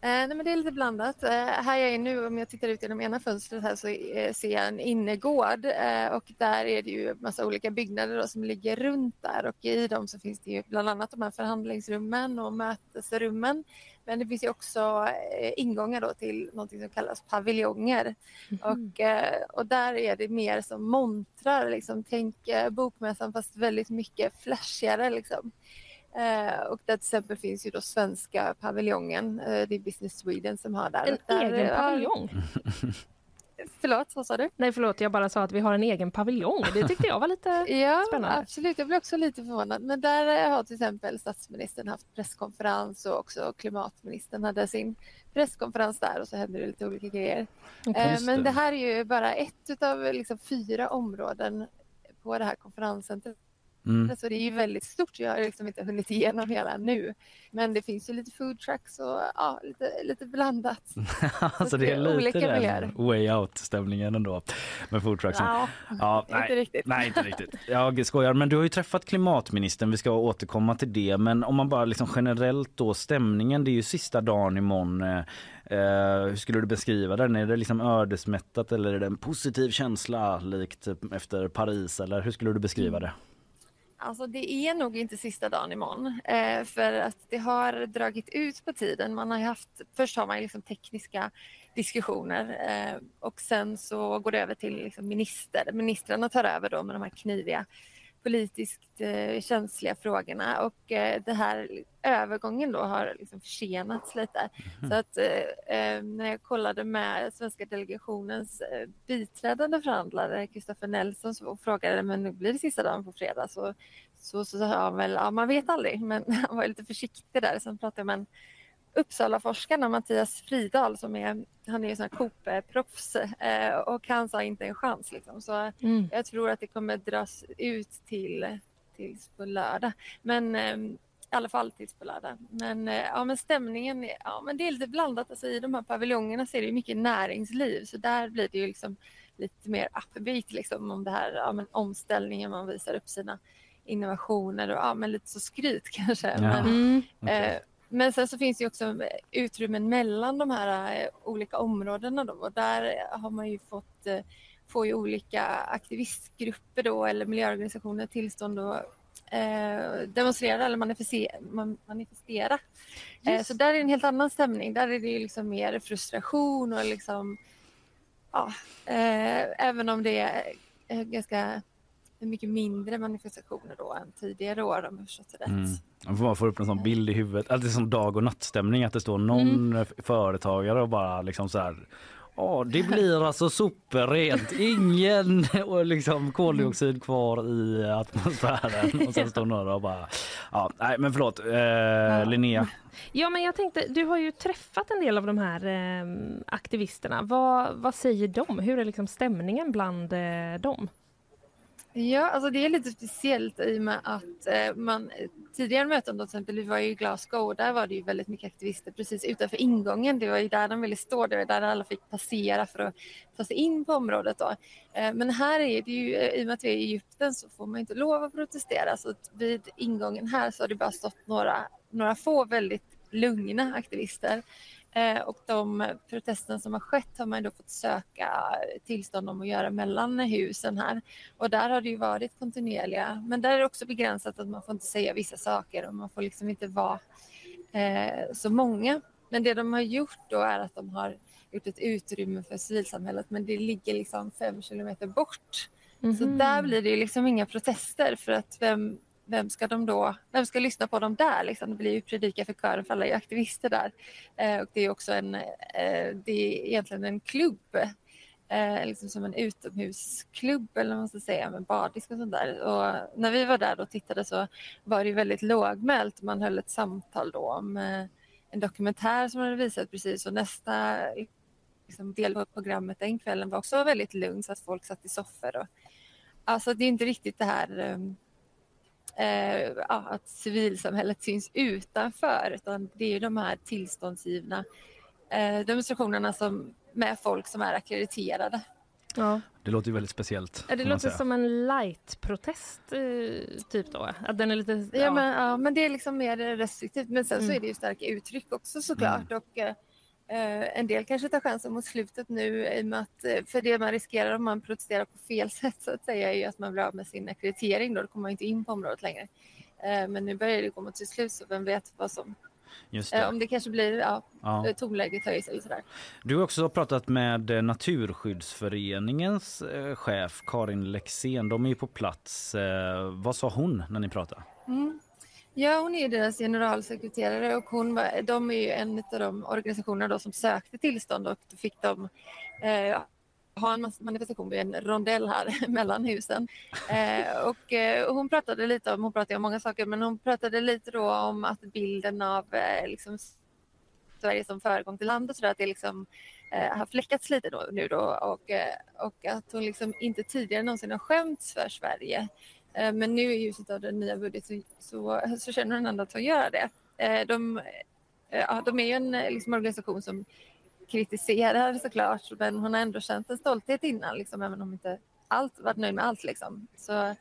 Eh, nej, men det är lite blandat. Eh, här jag är nu, om jag tittar ut genom ena fönstret här så eh, ser jag en innergård och där är det ju massa olika byggnader då, som ligger runt där och i dem så finns det ju bland annat de här förhandlingsrummen och mötesrummen. Men det finns ju också ingångar då till något som kallas paviljonger och, eh, och där är det mer som montrar, liksom. tänk bokmässan fast väldigt mycket flashigare liksom. Eh, och där till exempel finns ju då svenska paviljongen. Eh, det är Business Sweden som har där. En där egen är- paviljong? Förlåt, vad sa du? Nej förlåt, jag bara sa att vi har en egen paviljong. Det tyckte jag var lite Ja, spännande. absolut. Jag blev också lite förvånad. Men där eh, har till exempel statsministern haft presskonferens och också klimatministern hade sin presskonferens där och så hände det lite olika grejer. Eh, Just Men det. det här är ju bara ett av liksom fyra områden på det här konferenscentret. Mm. Så det är ju väldigt stort. Jag har liksom inte hunnit igenom hela nu. Men det finns ju lite food trucks och ja, lite, lite blandat. alltså det är det är lite olika den miljöer. way out-stämningen ändå med foodtrucksen. Ja, ja, inte nej, riktigt. Nej, inte riktigt. Jag skojar, men du har ju träffat klimatministern. Vi ska återkomma till det. Men om man bara liksom generellt då stämningen. Det är ju sista dagen imorgon. Eh, eh, hur skulle du beskriva den? Är det liksom ödesmättat eller är det en positiv känsla likt efter Paris? Eller hur skulle du beskriva det? Alltså det är nog inte sista dagen imorgon eh, för att det har dragit ut på tiden. Man har haft, först har man liksom tekniska diskussioner eh, och sen så går det över till liksom minister. Ministrarna tar över då med de här kniviga politiskt eh, känsliga frågorna och eh, det här övergången då har liksom försenats lite. Mhm. Så att eh, eh, när jag kollade med svenska delegationens eh, biträdande förhandlare Kristoffer Nelson och frågade men nu blir det sista dagen på fredag så så, så sa han väl, ja man vet aldrig, men han var lite försiktig där. Sen pratade jag med en Uppsala-forskarna Mattias Fridal som är, han är ju sån här Coop-proffs eh, och han sa inte en chans liksom. Så Mm. jag tror att det kommer dras ut till, tills på lördag. Men eh, i alla fall tills på lördag. Men, eh, ja, men stämningen, är- ja men det är lite blandat. Alltså, I de här paviljongerna så är det ju mycket näringsliv så där blir det ju liksom lite mer upbeat liksom om det här ja, men omställningen, man visar upp sina innovationer och ja, men lite så skryt kanske. Ja. Men, Mm. eh, men sen så finns det också utrymmen mellan de här eh, olika områdena då och där har man ju fått eh, får ju olika aktivistgrupper då eller miljöorganisationer tillstånd att eh, demonstrera eller manifestera. Man, manifestera. Eh, så där är det en helt annan stämning. Där är det liksom mer frustration och liksom ja, eh, även om det är eh, ganska mycket mindre manifestationer då än tidigare år om jag förstått det rätt. Mm. Man får upp en sån bild i huvudet. Är som dag och nattstämning. Att det står någon Mm. företagare och bara liksom så här. Ja, det blir alltså superrent. Ingen och liksom koldioxid kvar i atmosfären. Och sen står några och bara... Ja, nej, men förlåt. Eh, Linnea. Ja, men jag tänkte, du har ju träffat en del av de här eh, aktivisterna. Vad, vad säger de? Hur är liksom stämningen bland eh, dem? Ja, alltså det är lite speciellt i och med att eh, man tidigare möten, då, till exempel, vi var ju i Glasgow och där var det ju väldigt mycket aktivister precis utanför ingången. Det var ju där de ville stå, det var där alla fick passera för att ta sig in på området. Då. Eh, men här är det ju, eh, i och med att vi är i Egypten så får man inte lov att protestera. Så att vid ingången här så har det bara stått några, några få väldigt lugna aktivister. Eh, och de protesterna som har skett har man då fått söka tillstånd om att göra mellan husen här. Och där har det ju varit kontinuerliga, men där är det också begränsat att man får inte säga vissa saker och man får liksom inte vara eh, så många. Men det de har gjort då är att de har gjort ett utrymme för civilsamhället, men det ligger liksom fem kilometer bort. Så Mhm. där blir det liksom inga protester för att vem, vem ska de då, vem ska lyssna på dem där liksom? Det blir ju predika för kören för alla är aktivister där. Eh, och det är också en, eh, det är egentligen en klubb eh, liksom som en utomhusklubb eller vad man ska säga med bardisk och sånt där. Och när vi var där och tittade så var det väldigt lågmält. Man höll ett samtal då om eh, en dokumentär som man hade visat precis och nästa liksom, del av programmet den kvällen var också väldigt lugn så att folk satt i soffor. Och, alltså det är inte riktigt det här um, eh, att civilsamhället syns utanför utan det är de här tillståndsgivna eh, demonstrationerna som, med folk som är akkrediterade. Ja. Det låter ju väldigt speciellt. Det låter som en light-protest, eh, typ då? Att den är lite... Ja, ja. Men, ja, men det är liksom mer restriktivt. Men sen mm. så är det ju starka uttryck också såklart. Mm. Och, eh, en del kanske tar chansen mot slutet nu i och med att, eh, för det man riskerar om man protesterar på fel sätt så att säga är ju att man blir av med sin akkreditering då, då kommer man inte in på området längre. Eh, men nu börjar det gå mot sitt slut så vem vet vad som det. Om det kanske blir ja, ja. tonläget höjs eller sådär. Du har också pratat med Naturskyddsföreningens chef Karin Lexén. De är ju på plats. Vad sa hon när ni pratade? Mm. Ja, hon är deras generalsekreterare och hon de är ju en av de organisationer då som sökte tillstånd och då fick de eh, ha en manifestation vid en rondell här mellan husen. Eh, och eh, hon pratade lite om, hon pratade om många saker, men hon pratade lite då om att bilden av eh, liksom, Sverige som föregång till land och sådär, att det liksom eh, har fläckats lite då, nu då och, eh, och att hon liksom inte tidigare någonsin har skämts för Sverige. Eh, men nu i ljuset av den nya budgeten så, så känner hon ändå att hon gör det. Eh, de, eh, ja, de är ju en liksom, organisation som kritiserar såklart, men hon har ändå känt en stolthet innan, liksom, även om inte allt varit nöjd med allt. Liksom. Så,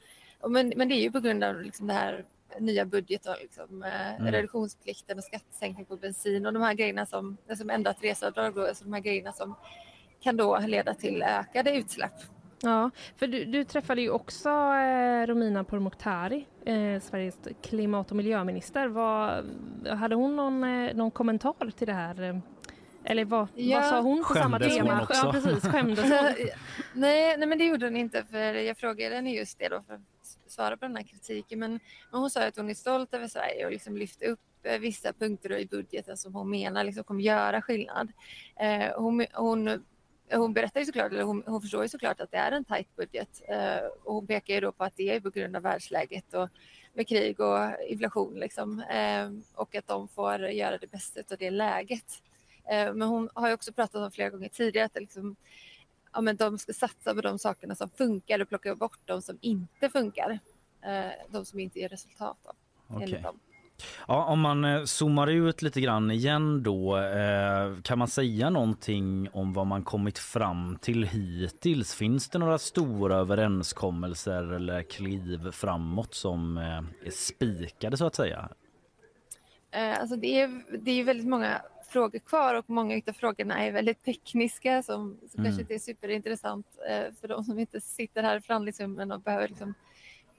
men, men det är ju på grund av liksom, det här nya budget och liksom, mm. reduktionsplikten och skattesänkning på bensin och de här grejerna som, som ändrat reseavdrag, alltså de här grejerna som kan då leda till ökade utsläpp Ja, för du, du träffade ju också eh, Romina Pourmokhtari, eh, Sveriges klimat och miljöminister. Vad, hade hon någon, eh, någon kommentar till det här? Eller vad, ja. vad sa hon på samma tema? Också. Ja, precis. Skämdes hon? nej, nej, men det gjorde hon inte. För jag frågade henne just det då för att svara på den här kritiken. Men, men hon sa att hon är stolt över Sverige och liksom lyfte upp eh, vissa punkter i budgeten som hon menar liksom kommer göra skillnad. Eh, hon, hon hon berättar ju såklart, eller hon, hon förstår ju såklart att det är en tajt budget eh, och hon pekar ju då på att det är på grund av världsläget och med krig och inflation liksom eh, och att de får göra det bästa av det läget. Eh, men hon har ju också pratat om flera gånger tidigare att liksom, ja, men de ska satsa på de sakerna som funkar och plocka bort de som inte funkar. Eh, de som inte ger resultat. Då, okay. Ja, om man eh, zoomar ut lite grann igen då, eh, kan man säga någonting om vad man kommit fram till hittills? Finns det några stora överenskommelser eller kliv framåt som eh, är spikade så att säga? Alltså det är, det är väldigt många frågor kvar och många av frågorna är väldigt tekniska som, som mm. kanske inte är superintressant för de som inte sitter här i förhandlingsrummen och behöver liksom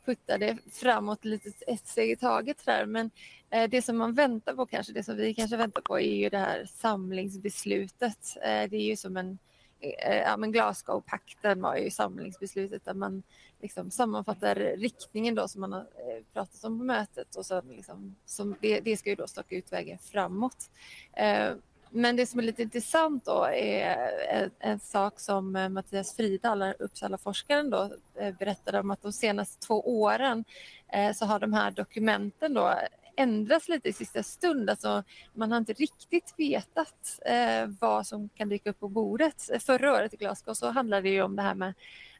putta det framåt lite ett steg i taget där. Men eh, det som man väntar på kanske, det som vi kanske väntar på är ju det här samlingsbeslutet. Eh, det är ju som en eh, ja, men Glasgow-pakten var ju samlingsbeslutet där man liksom sammanfattar riktningen då som man har eh, pratat om på mötet och så liksom, som det, det ska ju då staka ut vägen framåt. Eh, men det som är lite intressant då är en, en sak som eh, Mattias Fridal, Uppsala-forskaren, då, eh, berättade om att de senaste två åren eh, så har de här dokumenten då ändrats lite i sista stund. Alltså, man har inte riktigt vetat eh, vad som kan dyka upp på bordet. Förra året i Glasgow så handlade det ju om det här med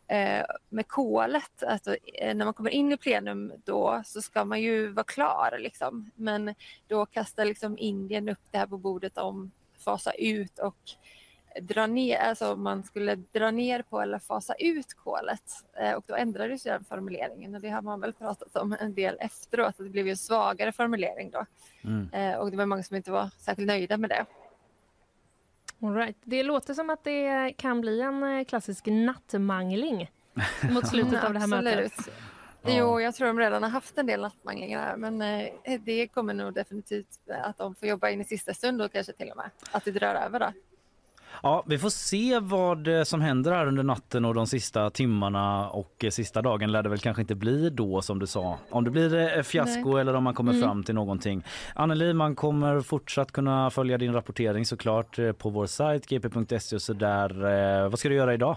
Eh, med kolet. Alltså, när man kommer in i plenum då så ska man ju vara klar. Liksom. Men då kastar liksom Indien upp det här på bordet om fasa ut och dra ner, alltså om man skulle dra ner på eller fasa ut kolet. Eh, och då ändrades den formuleringen och det har man väl pratat om en del efteråt. Att det blev ju en svagare formulering då. Mm. Eh, och det var många som inte var särskilt nöjda med det. All right. Det låter som att det kan bli en eh, klassisk nattmangling mot slutet av det här mötet. Ja. Jo, jag tror de redan har haft en del nattmanglingar men eh, det kommer nog definitivt att de får jobba in i sista stund och kanske till och med att det drar över då. Ja, vi får se vad eh, som händer här under natten och de sista timmarna och eh, sista dagen lär det väl kanske inte bli då som du sa. Om det blir fiasko Nej. eller om man kommer Mm. fram till någonting. Anneli, man kommer fortsatt kunna följa din rapportering såklart på vår sajt gp.se och så där. Eh, Vad ska du göra idag?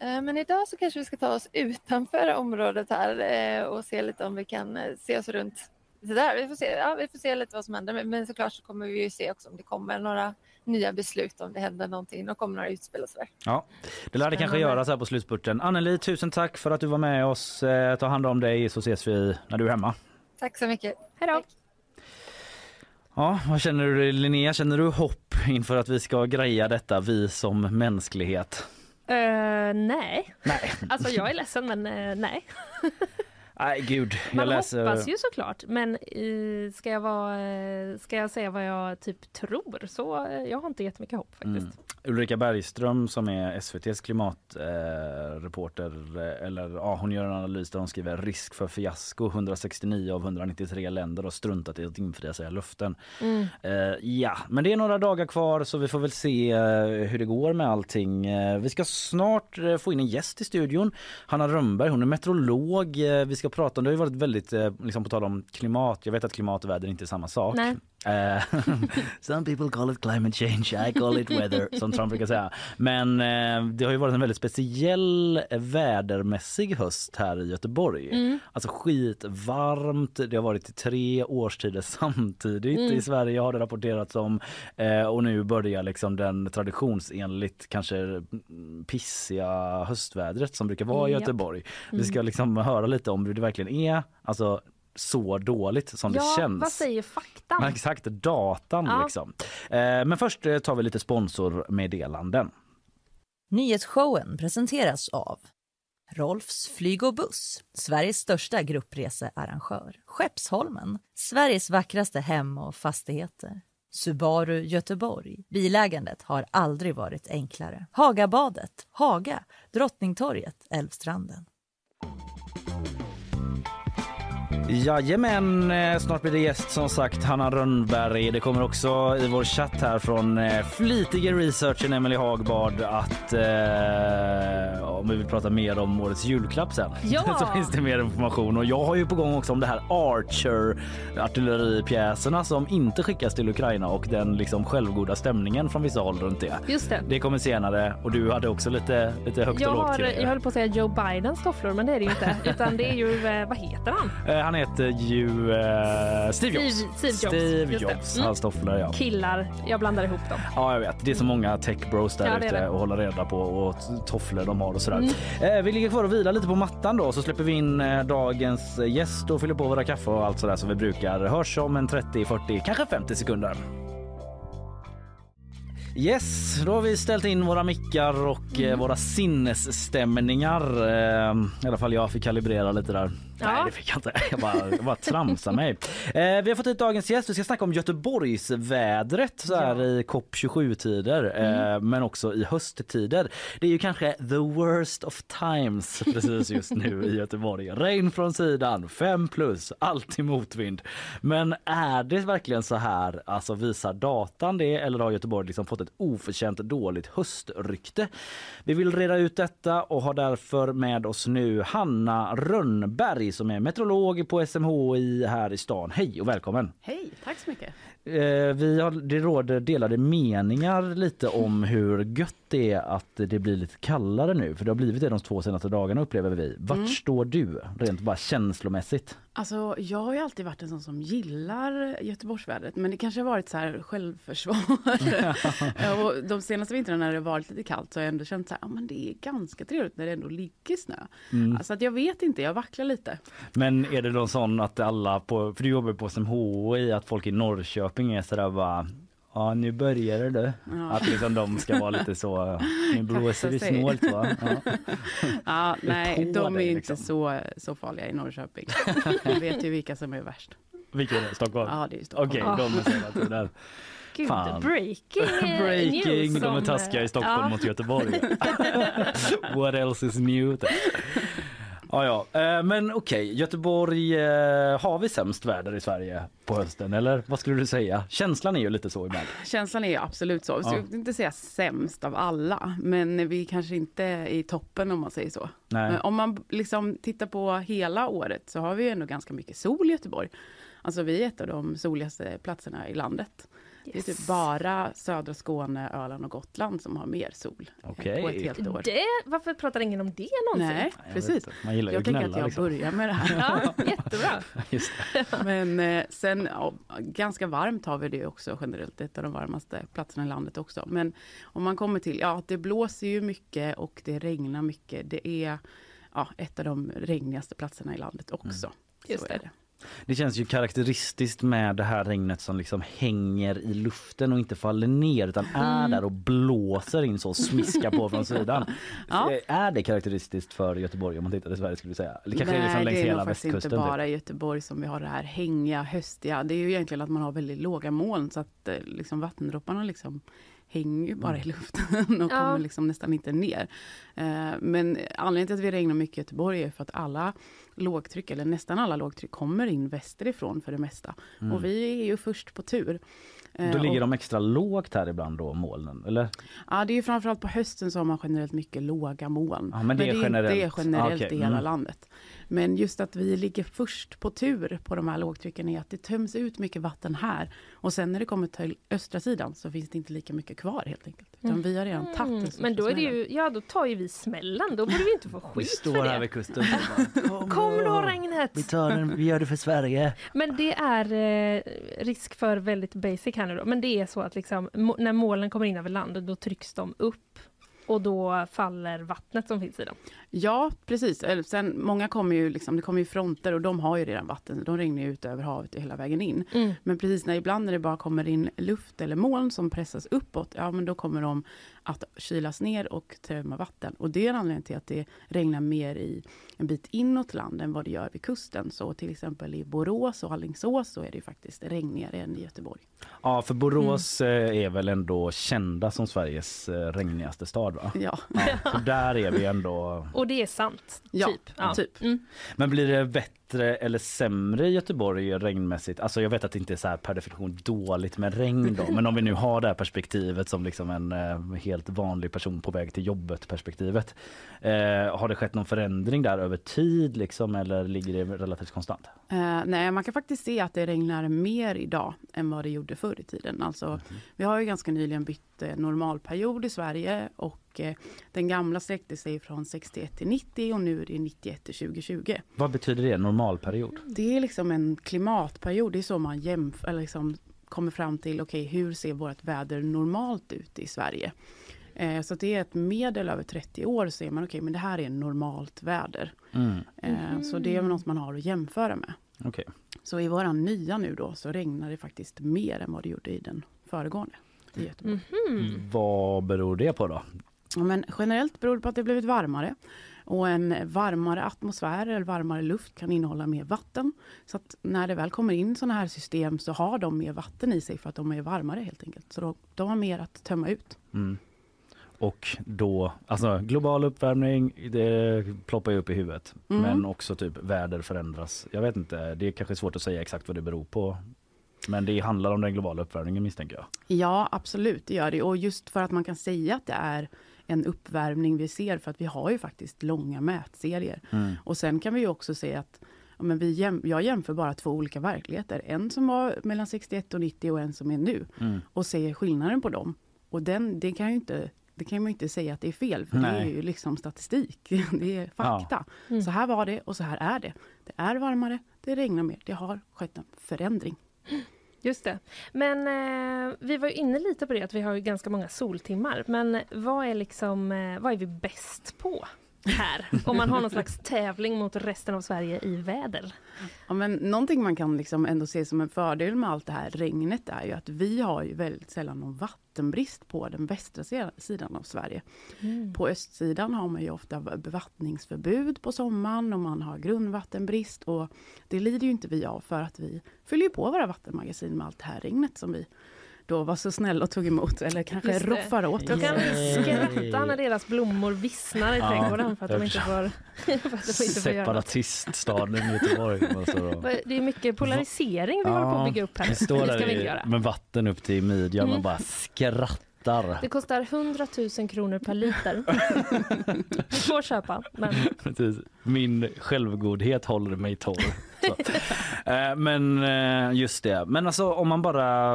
Eh, Men idag så kanske vi ska ta oss utanför området här eh, och se lite om vi kan eh, se oss runt. Så där. Vi, får se, ja, vi får se lite vad som händer. Men- såklart så kommer vi ju se också om det kommer några nya beslut, om det händer någonting, och kommer några utspel och sådär. Ja, det lär det kanske göra så här på slutspurten. Anneli, tusen tack för att du var med oss. Ta hand om dig så ses vi när du är hemma. Tack så mycket. Hej då. Ja, vad känner du Linnea? Känner du hopp inför att vi ska greja detta, vi som mänsklighet? Eh, nej. Nej. Alltså jag är ledsen men eh, nej. Nej gud, jag Man läser... hoppas ju såklart men ska, jag vara, eh, ska jag säga vad jag typ tror så eh, jag har inte jättemycket hopp faktiskt. Mm. Ulrika Bergström som är SVTs klimatreporter, eh, eller ja, hon gör en analys där hon skriver risk för fiasko. 169 av 193 länder har struntat i att infria sina löften. Mm. Eh, ja, men det är några dagar kvar så vi får väl se eh, hur det går med allting. Eh, vi ska snart få in en gäst i studion. Hanna Rönnberg, hon är meteorolog. Vi ska prata om, det har ju varit väldigt, eh, liksom på tal om klimat. Jag vet att klimat och väder inte är samma sak. Nej. Eh, Some people call it climate change, I call it weather som Trump brukar säga. Men eh, det har ju varit en väldigt speciell vädermässig höst här i Göteborg. Mm. Alltså skitvarmt, det har varit i tre årstider samtidigt Mm. i Sverige har det rapporterats om. Eh, och nu börjar liksom den traditionsenligt kanske mm, pissiga höstvädret som brukar vara i. Göteborg. Vi Mm. ska liksom höra lite om hur det verkligen är. Alltså så dåligt som ja, det känns. vad säger faktan? Ja, Exakt, datan Ja. liksom. Eh, men först eh, tar vi lite sponsormeddelanden. Nyhetsshowen presenteras av Rolfs flyg och buss, Sveriges största gruppresearrangör. Skeppsholmen, Sveriges vackraste hem och fastigheter. Subaru Göteborg. Bilägandet har aldrig varit enklare. Hagabadet, Haga, Drottningtorget, Älvstranden. Jajamän, eh, snart blir det gäst som sagt Hanna Rönnberg. Det kommer också i vår chatt här från eh, flitige researchen Emily Hagbard att eh, om vi vill prata mer om årets julklapp sen Ja! så finns det mer information och jag har ju på gång också om det här Archer artilleripjäserna som inte skickas till Ukraina och den liksom självgoda stämningen från vissa håll runt det. Just det. Det kommer senare och du hade också lite, lite högt Jag, och lågt har, jag höll på att säga Joe Bidens tofflor men det är det ju inte. Utan det är ju, eh, vad heter han? Eh, han heter ju eh, Steve Jobs. Steve- Steve Jobs, Steve. Jobs, Mm. hans tofflor ja. Killar, jag blandar ihop dem. Ja jag vet, det är så många tech bros där Ja, ute och hålla reda på och tofflor de har och sådär. Mm. Eh, vi ligger kvar och vilar lite på mattan då så släpper vi in eh, dagens gäst och fyller på våra kaffe och allt sådär som vi brukar. Hörs om en 30, 40, kanske 50 sekunder. Yes, då har vi ställt in våra mickar och Mm. eh, våra sinnesstämningar. Eh, I alla fall jag fick kalibrera lite där. Ja. Nej det fick jag inte. Jag bara, jag bara tramsade mig. Eh, vi har fått hit dagens gäst. Vi ska snacka om Göteborgsvädret så här i COP27 tider eh, men också i hösttider. Det är ju kanske the worst of times precis just nu i Göteborg. Regn från sidan, 5 plus, alltid motvind. Men är det verkligen så här? Alltså visar datan det eller har Göteborg liksom fått ett oförtjänt dåligt höstrykte? Vi vill reda ut detta och har därför med oss nu Hanna Rönnberg som är meteorolog på SMHI här i stan. Hej och välkommen! Hej, tack så mycket. Eh, vi har, det råder delade meningar lite om hur gött det är att det blir lite kallare nu. För det har blivit det de två senaste dagarna upplever vi. Vart Mm. står du rent bara känslomässigt? Alltså, jag har ju alltid varit en sån som gillar Göteborgsvädret, men det kanske har varit så här självförsvar. och de senaste vintrarna när det varit lite kallt så har jag ändå känt så här, ja, men det är ganska trevligt när det ändå ligger snö. Mm. Alltså att jag vet inte, jag vacklar lite. Men är det någon sån att alla på, för du jobbar på SMHI, att folk i Norrköping är sådär bara Ja nu börjar det du. Ja. Att liksom de ska vara lite så, nu blåser det snålt va? Ja. Ja, nej, de är inte liksom. så, så farliga i Norrköping. Jag vet ju vilka som är värst. Vilken är det? Stockholm? Ja, det är Stockholm. Okej, Ja. de är tiden. Gud, Fan. breaking, Breaking, de är taskiga i Stockholm ja. mot Göteborg. What else is new? Ja, ja. Eh, men okej, Göteborg, eh, har vi sämst väder i Sverige på hösten eller vad skulle du säga? Känslan är ju lite så ibland. Känslan är absolut så. Ja. Jag vill inte säga sämst av alla, men vi kanske inte är i toppen om man säger så. Om man liksom tittar på hela året så har vi ändå ganska mycket sol i Göteborg. Alltså vi är ett av de soligaste platserna i landet. Det är typ bara södra Skåne, Öland och Gotland som har mer sol Okej. på ett helt år. Det, varför pratar ingen om det någonsin? Nej, Jag precis. Man gillar ju Jag att tänker att jag liksom. börjar med det här. Ja, jättebra. Just det. Men eh, sen, ja, ganska varmt har vi det också generellt, ett av de varmaste platserna i landet också. Men om man kommer till, ja det blåser ju mycket och det regnar mycket. Det är ja, ett av de regnigaste platserna i landet också. Just Så är det. Det. Känns ju karaktäristiskt med det här regnet som liksom hänger i luften och inte faller ner utan är där och blåser in så och smiskar på från sidan. Ja. Så Är det karaktäristiskt för Göteborg om man tittar i Sverige skulle vi säga? Eller kanske är det liksom Nej, längs det är hela nog faktiskt inte västkusten? typ? bara i Göteborg som vi har det här hängiga, höstiga. Det är ju egentligen att man har väldigt låga moln så att eh, liksom vattendropparna liksom hänger ju bara i luften och Ja. kommer liksom nästan inte ner. Eh, Men anledningen till att vi regnar mycket i Göteborg är för att alla lågtryck, eller nästan alla lågtryck, kommer in västerifrån för det mesta. Och vi är ju först på tur. Eh, Då ligger och- de extra lågt här ibland då molnen eller? Ja, det är ju framförallt på hösten så har man generellt mycket låga moln. Ja, men det är det generellt. Det är generellt Ah, okej. i hela Mm. landet. Men just att vi ligger först på tur på de här lågtrycken är att det töms ut mycket vatten här. Och sen när det kommer till östra sidan så finns det inte lika mycket kvar helt enkelt. Utan vi har redan tagit Mm, men då är det ju, ja då tar ju vi smällen, då borde vi inte få Vi skit står för här det. vid kusten. Kom, Kom då regnet! tar den, vi gör det för Sverige. Men det är eh, risk för väldigt basic här nu då, men det är så att liksom, när molnen kommer in över land, då trycks de upp och då faller vattnet som finns i dem. Ja, precis. Eller Sen, många kommer ju, liksom, det kommer ju fronter och de har ju redan vatten. De regnar ut över havet hela vägen in. Mm. Men precis när ibland när det bara kommer in luft eller moln som pressas uppåt, ja men då kommer de att kylas ner och tömma vatten. Och det är anledningen till att det regnar mer i en bit inåt land än vad det gör vid kusten. Så till exempel i Borås och Alingsås så är det ju faktiskt regnigare än i Göteborg. Ja, för Borås eh, är väl ändå kända som Sveriges eh, regnigaste stad va? Ja, Ja, så där är vi ändå. Och det är sant, Ja, typ. typ. Mm. Men blir det bättre eller sämre i Göteborg regnmässigt? Alltså jag vet att det inte är så per definition dåligt med regn då, men om vi nu har det här perspektivet som liksom en eh, helt vanlig person på väg till jobbet perspektivet. Eh, har det skett någon förändring där över tid liksom eller ligger det relativt konstant? Eh, nej, man kan faktiskt se att det regnar mer idag än vad det gjorde förr i tiden. Alltså, Vi har ju ganska nyligen bytt eh, normalperiod i Sverige och eh, den gamla sträckte sig från 61 till 90 och nu är det 91 till 2020. Vad betyder det, normalperiod? Det är liksom en klimatperiod, det är så man jämför, eller liksom kommer fram till, okej hur ser vårt väder normalt ut i Sverige? Eh, så att det är ett medel över 30 år, så ser man okej men det här är normalt väder. Mm. Eh, Så det är något man har att jämföra med. Okej. Så i våran nya nu då så regnar det faktiskt mer än vad det gjorde i den föregående. I Göteborg. Mhm. Vad beror det på då? Ja, men generellt beror det på att det blivit varmare. Och en varmare atmosfär eller varmare luft kan innehålla mer vatten. Så att när det väl kommer in sådana här system så har de mer vatten i sig för att de är varmare helt enkelt. Så då, de har mer att tömma ut. Mm. Och då, alltså global uppvärmning, det ploppar ju upp i huvudet. Mm. Men också typ väder förändras. Jag vet inte, det är kanske svårt att säga exakt vad det beror på. Men det handlar om den globala uppvärmningen misstänker jag. Ja, absolut, det gör det. Och just för att man kan säga att det är en uppvärmning vi ser, för att vi har ju faktiskt långa mätserier. Mm. Och sen kan vi ju också säga att ja, men vi jäm, jag jämför bara två olika verkligheter. En som var mellan 61 och 90 och en som är nu. Mm. Och ser skillnaden på dem. Och den, det kan ju inte det kan man ju inte säga att det är fel, för det är Nej. ju liksom statistik. Det är fakta. Mm. Så här var det och så här är det. Det är varmare, det regnar mer. Det har skett en förändring. Just det. Men eh, vi var ju inne lite på det att vi har ju ganska många soltimmar. Men vad är liksom, eh, vad är vi bäst på här? Om man har någon slags tävling mot resten av Sverige i väder. Ja, men någonting man kan liksom ändå se som en fördel med allt det här regnet är ju att vi har ju väldigt sällan någon vattenbrist på den västra sidan av Sverige. På östsidan har man ju ofta bevattningsförbud på sommaren och man har grundvattenbrist och det lider ju inte vi av för att vi fyller på våra vattenmagasin med allt det här regnet som vi då var så snäll och tog emot, eller kanske roffar åt oss. kan skratta när deras blommor vissnar i Ja. trädgården för att de inte får, för att de inte får göra. Separatiststaden Göteborg. det är mycket polarisering vi håller på att bygga upp här. Vi står vi där i, med vatten upp till midjan Mm. och bara skrattar. Det kostar 100 000 kronor per liter. Du får köpa, men. Min självgodhet håller mig torr. Eh, Men eh, just det. Men alltså om man bara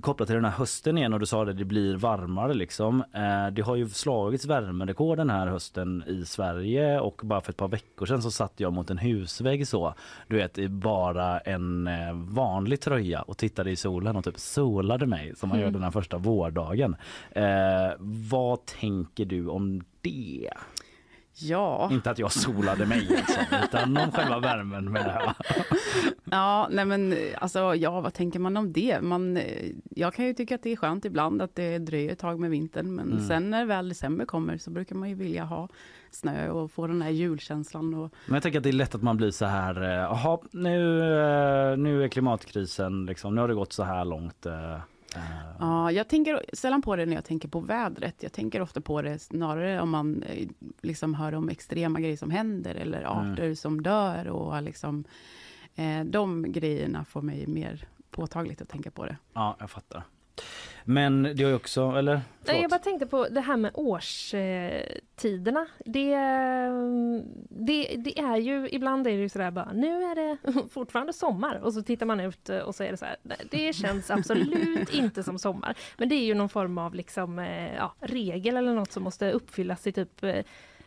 kopplar till den här hösten igen och du sa det, det blir varmare liksom. Eh, Det har ju slagits värmerekord den här hösten i Sverige och bara för ett par veckor sedan så satt jag mot en husvägg så. Du vet i bara en vanlig tröja och tittade i solen och typ solade mig som man gör Mm. den här första vårdagen. Vad tänker du om det? Ja. Inte att jag solade mig alltså, utan om själva värmen menar jag. Ja, nej men alltså, ja, vad tänker man om det? Man, eh, jag kan ju tycka att det är skönt ibland att det dröjer ett tag med vintern, men Mm. sen när väl december kommer så brukar man ju vilja ha snö och få den här julkänslan. Och, Men jag tänker att det är lätt att man blir så här, eh, jaha nu, eh, nu är klimatkrisen liksom, nu har det gått så här långt. Ja, jag tänker sällan på det när jag tänker på vädret. Jag tänker ofta på det snarare om man eh, liksom hör om extrema grejer som händer eller Mm. arter som dör och liksom eh, de grejerna får mig mer påtagligt att tänka på det. Ja, jag fattar. Men det har ju också, eller? Förlåt. jag bara tänkte på det här med årstiderna. Det, det, det är ju, ibland är det ju sådär bara, nu är det fortfarande sommar och så tittar man ut och så är det så här, det känns absolut inte som sommar. Men det är ju någon form av liksom, eh, ja, regel eller något som måste uppfyllas i typ eh,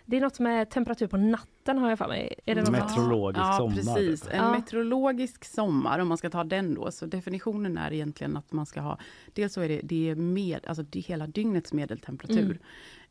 det är något med temperatur på natten har jag för mig. Är det något Meteorologisk ja, sommar. Precis, en Ja. meteorologisk sommar om man ska ta den då. Så definitionen är egentligen att man ska ha, dels så är det, det är med, alltså det är hela dygnets medeltemperatur.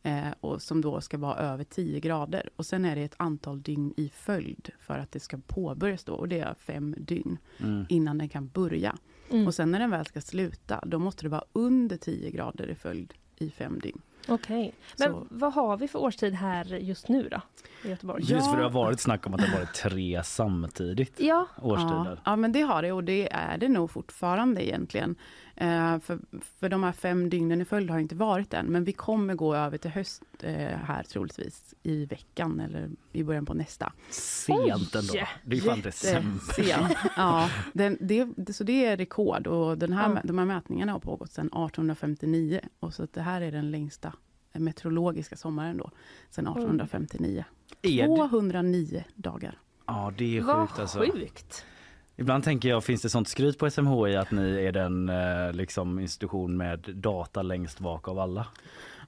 Eh, och som då ska vara över 10 grader. Och sen är det ett antal dygn i följd för att det ska påbörjas då. Och det är fem dygn Mm. innan den kan börja. Mm. Och sen när den väl ska sluta, då måste det vara under 10 grader i följd i fem dygn. Okej. Men Så- vad har vi för årstid här just nu då? I Göteborg? Just för det har varit snack om att det har varit tre samtidigt Ja. årstider. Ja, ja, men det har det och det är det nog fortfarande egentligen. Eh, för, för de här fem dygnen i följd har inte varit än, men vi kommer gå över till höst eh, här troligtvis i veckan eller i början på nästa. Sent ändå. Det är fan december. Ja, den, det, det, så det är rekord och den här, Ja. de här mätningarna har pågått sedan 1859 och så att det här är den längsta meteorologiska sommaren då, sedan 1859. Är det- 209 dagar. Ja, det är Vad sjukt alltså. sjukt. Ibland tänker jag, finns det sånt skryt på SMHI att ni är den eh, liksom, institution med data längst bak av alla?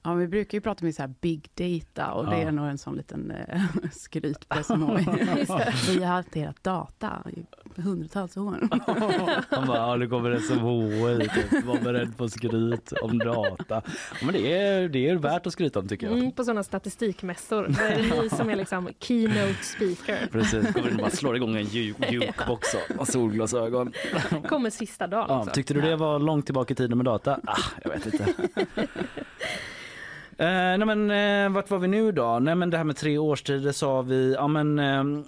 Ja, vi brukar ju prata med så här big data och det Ja. är nog en sån liten eh, skryt på SMHI. vi har hanterat data i hundratals år. Han bara, ja, det kommer SMHI, typ. var beredd på skryt om data. Ja, men det är, det är värt att skryta om tycker jag. Mm, på sådana statistikmässor. Då är det ni som är liksom keynote speaker. Precis, kommer in och bara slår igång en ju- jukebox och- och solglasögon. Kommer sista dagen Ja, tyckte du det var långt tillbaka i tiden med data? Ah, jag vet inte. Eh, nej men eh, vart var vi nu då? Nej men det här med tre årstider sa vi. Ja men eh,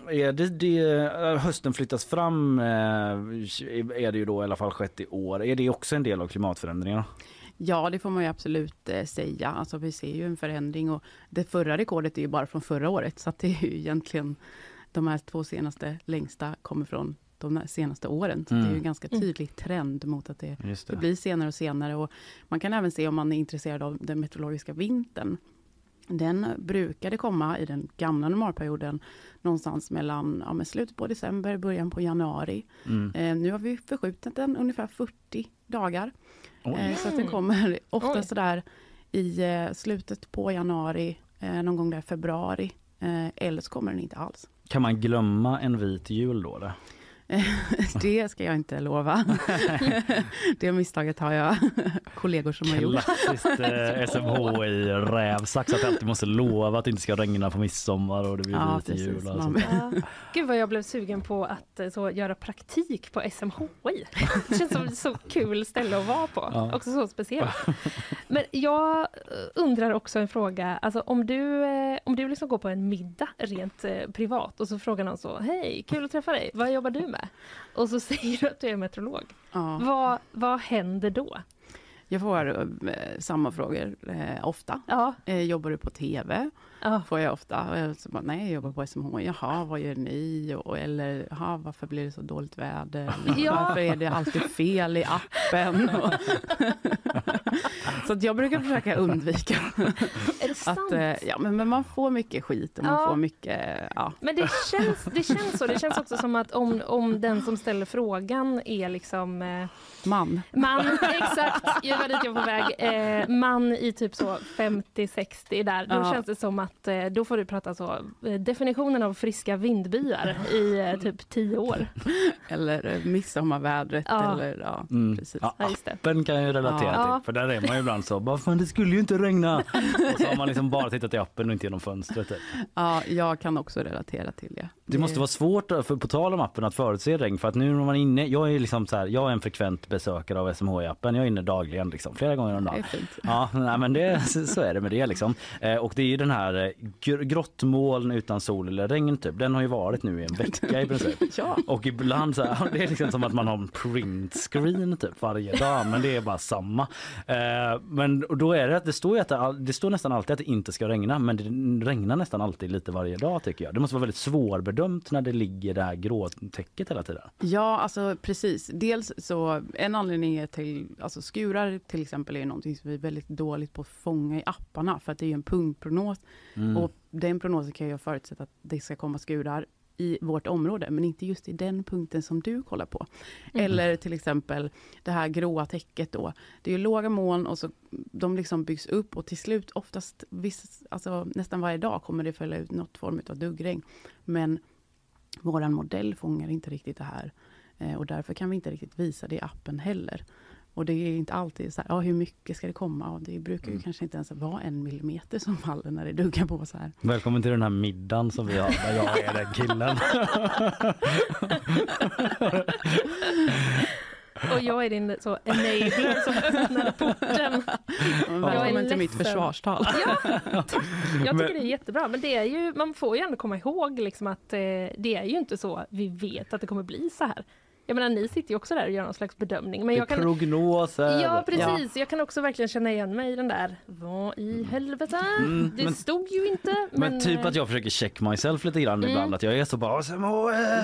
är det, det eh, hösten flyttas fram eh, är det ju då i alla fall skett i år. Är det också en del av klimatförändringarna? Ja, det får man ju absolut eh, säga. Alltså, vi ser ju en förändring och det förra rekordet är ju bara från förra året, så att det är ju egentligen de här två senaste längsta kommer från de senaste åren. Så det är ju Mm. en ganska tydlig trend mot att det, det det. blir senare och senare. Och man kan även se om man är intresserad av den meteorologiska vintern. Den brukade komma i den gamla normalperioden någonstans mellan ja, slutet på december, början på januari. Mm. Eh, nu har vi förskjutit den ungefär 40 dagar. Eh, så att den kommer ofta Oj. sådär i eh, slutet på januari, eh, någon gång där februari. Eh, eller så kommer den inte alls. Kan man glömma en vit jul då? då? det ska jag inte lova. det misstaget har jag kollegor som har gjort. Klassiskt eh, SMHI-rävsax att alltid måste lova att det inte ska regna på midsommar och det blir Ja, precis. jul. Och sånt. Ja. Gud vad jag blev sugen på att eh, så, göra praktik på SMHI. Det känns som ett så kul ställe att vara på. Ja. Också så speciellt. Men jag eh, undrar också en fråga. Alltså, om du, om du liksom går på en middag rent eh, privat och så frågar någon så Hej, kul att träffa dig. Vad jobbar du med? Det och så säger du att du är meteorolog. Ja. Vad, vad händer då? Jag får eh, samma frågor eh, ofta. Ja. Eh, jobbar du på TV? Ja. Får jag ofta. Och jag bara, nej, jag jobbar på SMH. Jaha, vad gör ni? Och, eller, jaha, varför blir det så dåligt väder? Ja. Varför är det alltid fel i appen? Och så att jag brukar försöka undvika. Är det sant? Att, eh, ja, men, men man får mycket skit och man Ja. får mycket, ja. Men det känns, det känns så. Det känns också som att om, om den som ställer frågan är liksom eh, Man. man, exakt, jag var dit jag var på väg, eh, man i typ så 50-60 där, då Ja. känns det som att eh, då får du prata så, eh, definitionen av friska vindbyar i eh, typ 10 år. Eller midsommarvädret. Ja. Eller, ja, Mm. precis. Ja, appen kan jag ju relatera Ja. till. För där är man ju ibland så, bara, fan det skulle ju inte regna. Och så har man liksom bara tittat i appen och inte genom fönstret. Typ. Ja, jag kan också relatera till det. Det måste vara svårt, för på tal om appen, att förutse regn. För att nu när man är inne, jag är liksom så här, jag är en frekvent besökare av SMHI-appen. Jag är inne dagligen, liksom, flera gånger om dagen. Ja, nej, men det, så är det med det liksom. Och det är ju den här gr- grottmoln utan sol eller regn typ. Den har ju varit nu i en vecka i princip. Ja. Och ibland så här, det är liksom som att man har en print screen typ varje dag, men det är bara samma. Eh, men och då är det att det står ju att det, det står nästan alltid att det inte ska regna, men det regnar nästan alltid lite varje dag tycker jag. Det måste vara väldigt svårbedömt när det ligger det här gråtäcket hela tiden. Ja, alltså precis. Dels så, en anledning är till, alltså skurar till exempel är någonting som vi är väldigt dåligt på att fånga i apparna, för att det är ju en punktprognos. Mm. Och den prognosen kan jag förutsätta att det ska komma skurar i vårt område, men inte just i den punkten som du kollar på. Mm. Eller till exempel det här gråa täcket då. Det är ju låga moln och så de liksom byggs upp och till slut oftast, viss, alltså nästan varje dag kommer det följa ut något form av duggregn. Men våran modell fångar inte riktigt det här. Eh, och därför kan vi inte riktigt visa det i appen heller. Och det är inte alltid så här, ja hur mycket ska det komma? Och det brukar ju kanske inte ens vara en millimeter som faller när det duggar på så här. Välkommen till den här middagen som vi har där jag är den killen. Och jag är din så enabler som öppnade porten. Välkommen till mitt försvarstal. Ja, jag tycker Men- det är jättebra. Men det är ju, man får ju ändå komma ihåg liksom att eh, det är ju inte så vi vet att det kommer bli så här. Jag menar, ni sitter ju också där och gör någon slags bedömning. Men jag kan, Prognoser. ja, precis. Jag kan också verkligen känna igen mig i den där. Vad i helvete? Mm, det men- stod ju inte. Men, Men typ att jag försöker check myself lite grann Mm. ibland. Att jag är så bara SMH,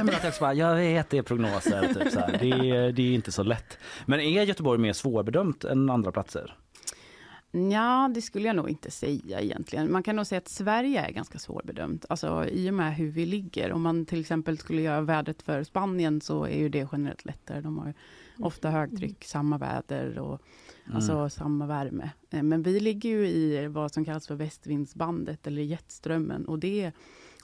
men att jag bara, jag vet det är prognoser. Typ så här. Det, är, det är inte så lätt. Men är Göteborg mer svårbedömt än andra platser? Ja, det skulle jag nog inte säga egentligen. Man kan nog säga att Sverige är ganska svårbedömt. Alltså i och med hur vi ligger. Om man till exempel skulle göra vädret för Spanien så är ju det generellt lättare. De har ju ofta högtryck, samma väder och alltså samma värme. Eh, Men vi ligger ju i vad som kallas för västvindsbandet eller jetströmmen och det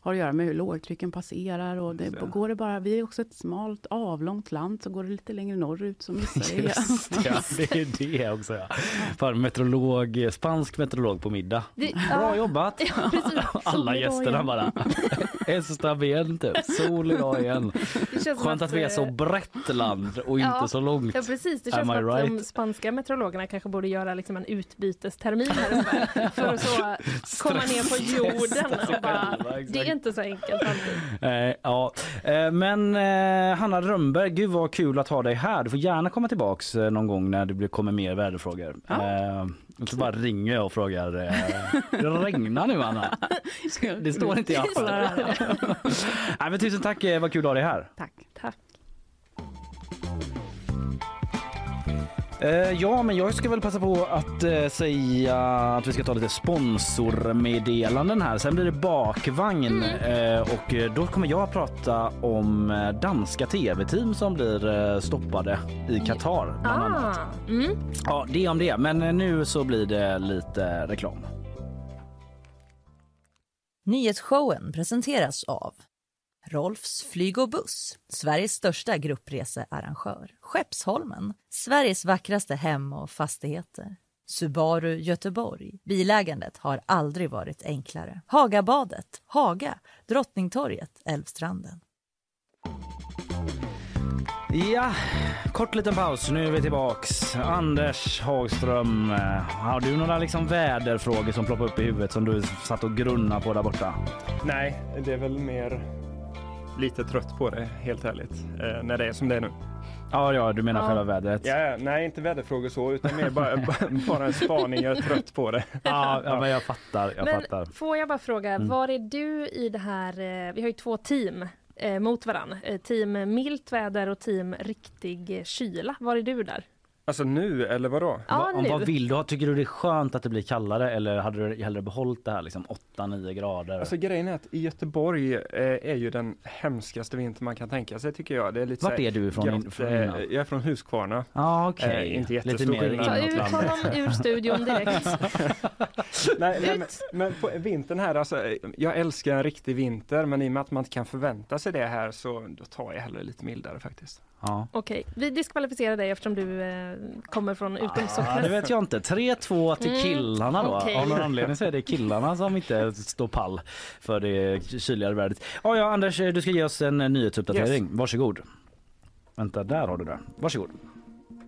har att göra med hur lågtrycken passerar och det, går det bara, vi är också ett smalt avlångt land så går det lite längre norrut så missar det. Just det, ja, det är det också. Ja. Fan, meteorolog, spansk meteorolog på middag. Det- Bra ja. jobbat! Ja. Alla gästerna bara. Esta igen typ. Sol idag igen. Skönt att vi är så eh, brett land och inte så långt. Ja precis, det Am känns I som att de spanska meteorologerna kanske borde göra liksom en utbytestermin här uppe för att så komma ner på jorden och bara, det är inte så enkelt alltid. Eh, ja, eh, men eh, Hanna Rönnberg, gud vad kul att ha dig här. Du får gärna komma tillbaks eh, någon gång när det kommer mer väderfrågor. Eh, och så bara ringer jag och frågar, eh, det regnar nu Anna? Det står inte i appen. Nej, men tusen tack, eh, vad kul att ha dig här. Tack. Tack. Ja, men jag ska väl passa på att eh, säga att vi ska ta lite sponsormeddelanden här. Sen blir det bakvagn eh, och eh, då kommer jag att prata om eh, danska tv-team som blir eh, stoppade i Qatar bland annat. Ah, mm. Ja, det om det. Men eh, nu så blir det lite reklam. Nyhetsshowen presenteras av Rolfs flyg och buss, Sveriges största gruppresearrangör. Skeppsholmen, Sveriges vackraste hem och fastigheter. Subaru Göteborg. Bilägandet har aldrig varit enklare. Hagabadet, Haga, Drottningtorget, Älvstranden. Ja, kort liten paus. Nu är vi tillbaks. Anders Hagström, eh, har du några liksom väderfrågor som ploppar upp i huvudet som du satt och grunnar på där borta? Nej, det är väl mer lite trött på det helt ärligt eh, när det är som det är nu. Ja, ja du menar Ja. själva vädret? Ja, ja, nej, inte väderfrågor så, utan mer bara, bara en spaning. Jag är trött på det. Ja, ja men jag fattar. Jag Men fattar. får jag bara fråga, Mm. var är du i det här, eh, vi har ju två team eh, mot varann. Eh, team milt väder och team riktig kyla. Var är du där? Alltså nu, eller vadå? Ja, Va- om, nu. vad vill du ha? Tycker du det är skönt att det blir kallare eller hade du hellre behållit det här liksom 8-9 grader? Alltså grejen är att i Göteborg eh, är ju den hemskaste vinter man kan tänka sig tycker jag. Det är lite Vart är du ifrån? Från eh? Jag är från Huskvarna. Ja, okej. Eh, inte Lite jättestor mer skillnad. Ta ut honom ur studion direkt. nej, nej, men, men på vintern här, alltså, jag älskar en riktig vinter men i och med att man inte kan förvänta sig det här så då tar jag hellre lite mildare faktiskt. Ja. Okej, vi diskvalificerar dig eftersom du eh, kommer från utom Ja, Socknes. det vet jag inte. 3-2 till Mm, killarna då. okej. Av någon anledning så är det killarna som inte står pall för det kyligare vädret. Ja, ja, Anders, du ska ge oss en eh, nyhetsuppdatering. Yes. Varsågod. Vänta, där har du det. Varsågod.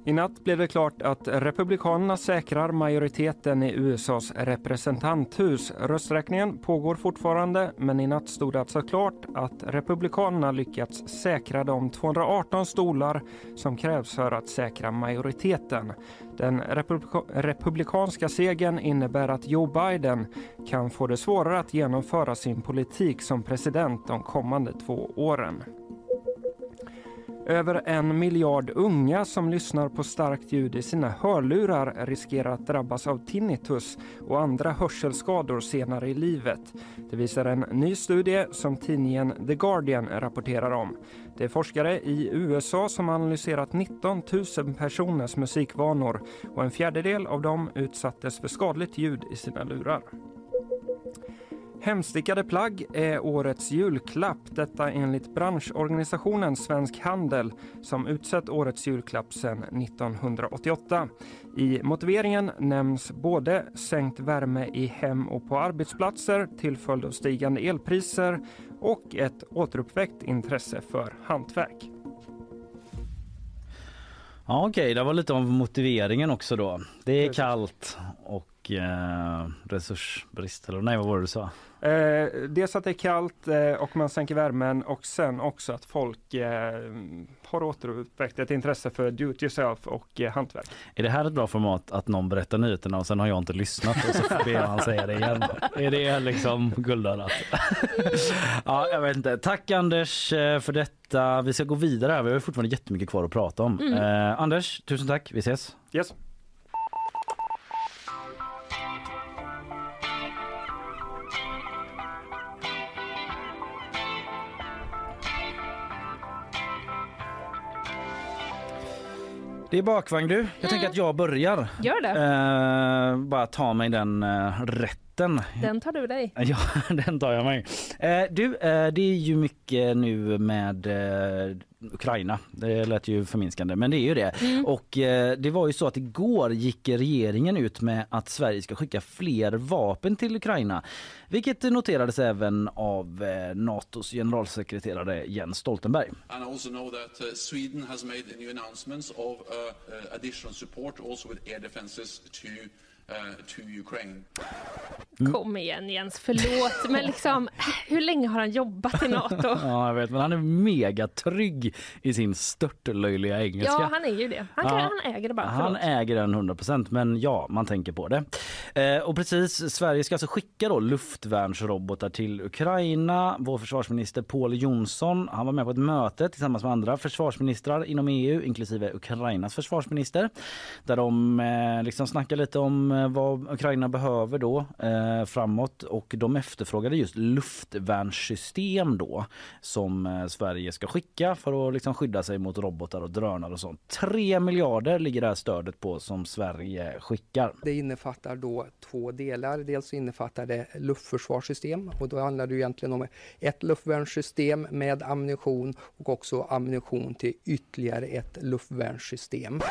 I natt blev det klart att Republikanerna säkrar majoriteten i USAs representanthus. Rösträkningen pågår fortfarande, men i natt stod det alltså klart att Republikanerna lyckats säkra de 218 stolar som krävs för att säkra majoriteten. Den republika republikanska segern innebär att Joe Biden kan få det svårare att genomföra sin politik som president de kommande två åren. Över en miljard unga som lyssnar på starkt ljud i sina hörlurar riskerar att drabbas av tinnitus och andra hörselskador senare i livet. Det visar en ny studie som tidningen The Guardian rapporterar om. Det är forskare i USA som analyserat 19 000 personers musikvanor och en fjärdedel av dem utsattes för skadligt ljud i sina lurar. Hemstickade plagg är årets julklapp. Detta enligt branschorganisationen Svensk Handel som utsett årets julklapp sedan 1988. I motiveringen nämns både sänkt värme i hem och på arbetsplatser till följd av stigande elpriser och ett återuppväckt intresse för hantverk. Ja, okej, det var lite om motiveringen också då. Det är kallt och eh, resursbrist. Eller nej, vad var det du sa? Eh, dels att det är kallt eh, och man sänker värmen och sen också att folk eh, har återuppväckt ett intresse för do it yourself och eh, hantverk. Är det här ett bra format att någon berättar nyheterna och sen har jag inte lyssnat och så ber han säga det igen? Är det liksom guldörat? ja, jag vet inte. Tack Anders eh, för detta. Vi ska gå vidare här. Vi har fortfarande jättemycket kvar att prata om. Mm. Eh, Anders, tusen tack. Vi ses. Yes. Det är bakvagn du. Jag tänker att jag börjar. Gör det. Eh, bara ta mig den eh, rätten. Den tar du dig. Ja, den tar jag mig. Eh, du, eh, det är ju mycket nu med eh, Ukraina. Det lät ju förminskande, men det är ju det. Och eh, det var ju så att igår gick regeringen ut med att Sverige ska skicka fler vapen till Ukraina. Vilket noterades även av eh, Natos generalsekreterare Jens Stoltenberg. And I also know that uh, Sweden has made new announcements of uh, uh, additional support also with air defenses to. Kom igen Jens, förlåt. Men liksom, hur länge har han jobbat i NATO? Ja, jag vet, men han är mega trygg i sin störtlöjliga engelska. Ja, han är ju det. Han, kan, Ja. han äger det bara. Han Förlåt. äger den 100% men ja, man tänker på det. Eh, och precis, Sverige ska alltså skicka då luftvärnsrobotar till Ukraina. Vår försvarsminister Paul Jonsson, han var med på ett möte tillsammans med andra försvarsministrar inom EU, inklusive Ukrainas försvarsminister, där de eh, liksom snackar lite om eh, vad Ukraina behöver då eh, framåt och de efterfrågade just luftvärnssystem då som eh, Sverige ska skicka för att liksom skydda sig mot robotar och drönare och sånt. 3 miljarder ligger det här stödet på som Sverige skickar. Det innefattar då två delar. Dels innefattar det luftförsvarssystem och då handlar det egentligen om ett luftvärnssystem med ammunition och också ammunition till ytterligare ett luftvärnssystem.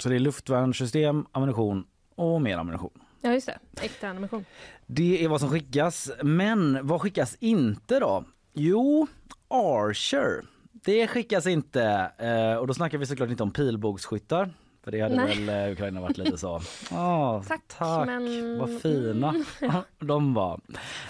Så det är luftvärnssystem, ammunition och mer ammunition. Ja, just det. Äkta animation. Det är vad som skickas. Men vad skickas inte då? Jo, Archer. Det skickas inte. Eh, och då snackar vi såklart inte om pilbågsskyttar. För det hade Nej. väl eh, Ukraina varit lite så. Åh, Tack, tack, men- vad fina Mm. de var.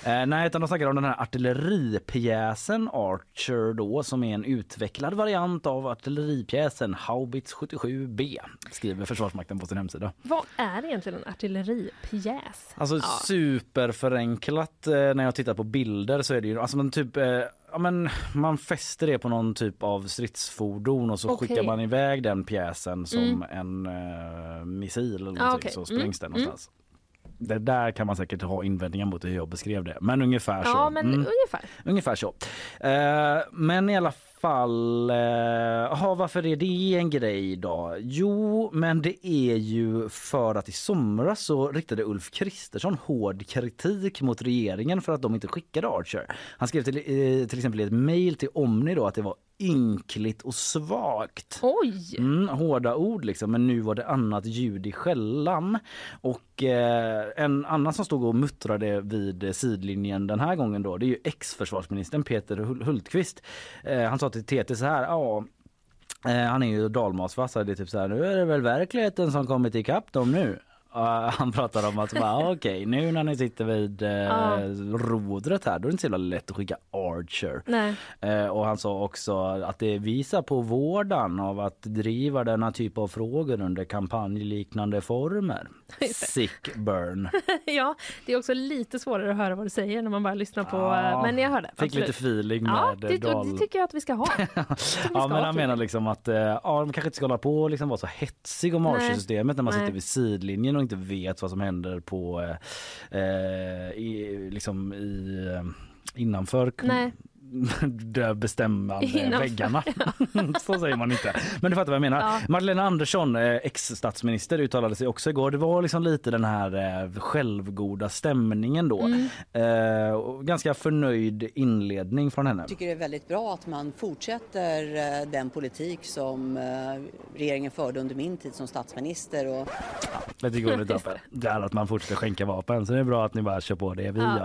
Eh, nej, utan de snackar om den här artilleripjäsen Archer då som är en utvecklad variant av artilleripjäsen Haubits 77B skriver Försvarsmakten på sin hemsida. Vad är egentligen en artilleripjäs? Alltså Ja. superförenklat eh, när jag tittar på bilder så är det ju alltså man typ eh, ja, men man fäster det på någon typ av stridsfordon och så Okej. skickar man iväg den pjäsen som Mm. en eh, missil eller Ah, okej. så sprängs Mm, den någonstans. Det där kan man säkert ha invändningar mot hur jag beskrev det, men ungefär så. Ja, men Mm. ungefär. Ungefär så. Eh, men i alla fall, eh, aha, varför är det en grej då? Jo, men det är ju för att i somras så riktade Ulf Kristersson hård kritik mot regeringen för att de inte skickade Archer. Han skrev till, eh, till exempel i ett mejl till Omni då att det var ynkligt och svagt. Oj! Mm, hårda ord liksom, men nu var det annat ljud i skällan. Och eh, en annan som stod och muttrade vid sidlinjen den här gången då, det är ju ex-försvarsministern Peter Hul- Hultqvist. Eh, han sa till TT så här, ja eh, han är ju dalmasvass, det är typ så här, nu är det väl verkligheten som kommit ikapp dem nu. Uh, han pratar om att bara, okej nu när ni sitter vid eh, Ja. rodret här då är det inte så lätt att skicka Archer. Eh, och han sa också att det visar på vårdan av att driva denna typ av frågor under kampanjliknande former. Det. Sick burn. ja, det är också lite svårare att höra vad du säger när man bara lyssnar på... Ja, eh, men jag hörde. Fick absolut. lite feeling Ja, med det, Dal. det tycker jag att vi ska ha. Ja men han menar liksom att ja, de kanske inte ska hålla på och liksom vara så hetsig om. Archer-systemet när man Nej. sitter vid sidlinjen och inte vet vad som händer på eh, eh i, liksom i eh, innanför Nej. de bestämmande Innanför, väggarna. så säger man inte. Men du fattar vad jag menar. Ja. Magdalena Andersson, eh, ex-statsminister, uttalade sig också igår. Det var liksom lite den här eh, självgoda stämningen då. Mm. Eh, ganska förnöjd inledning från henne. Jag tycker det är väldigt bra att man fortsätter den politik som regeringen förde under min tid som statsminister. Och... Lite gulligt Abbe. Det är att man fortsätter skänka vapen så det är bra att ni bara kör på det vi Ja.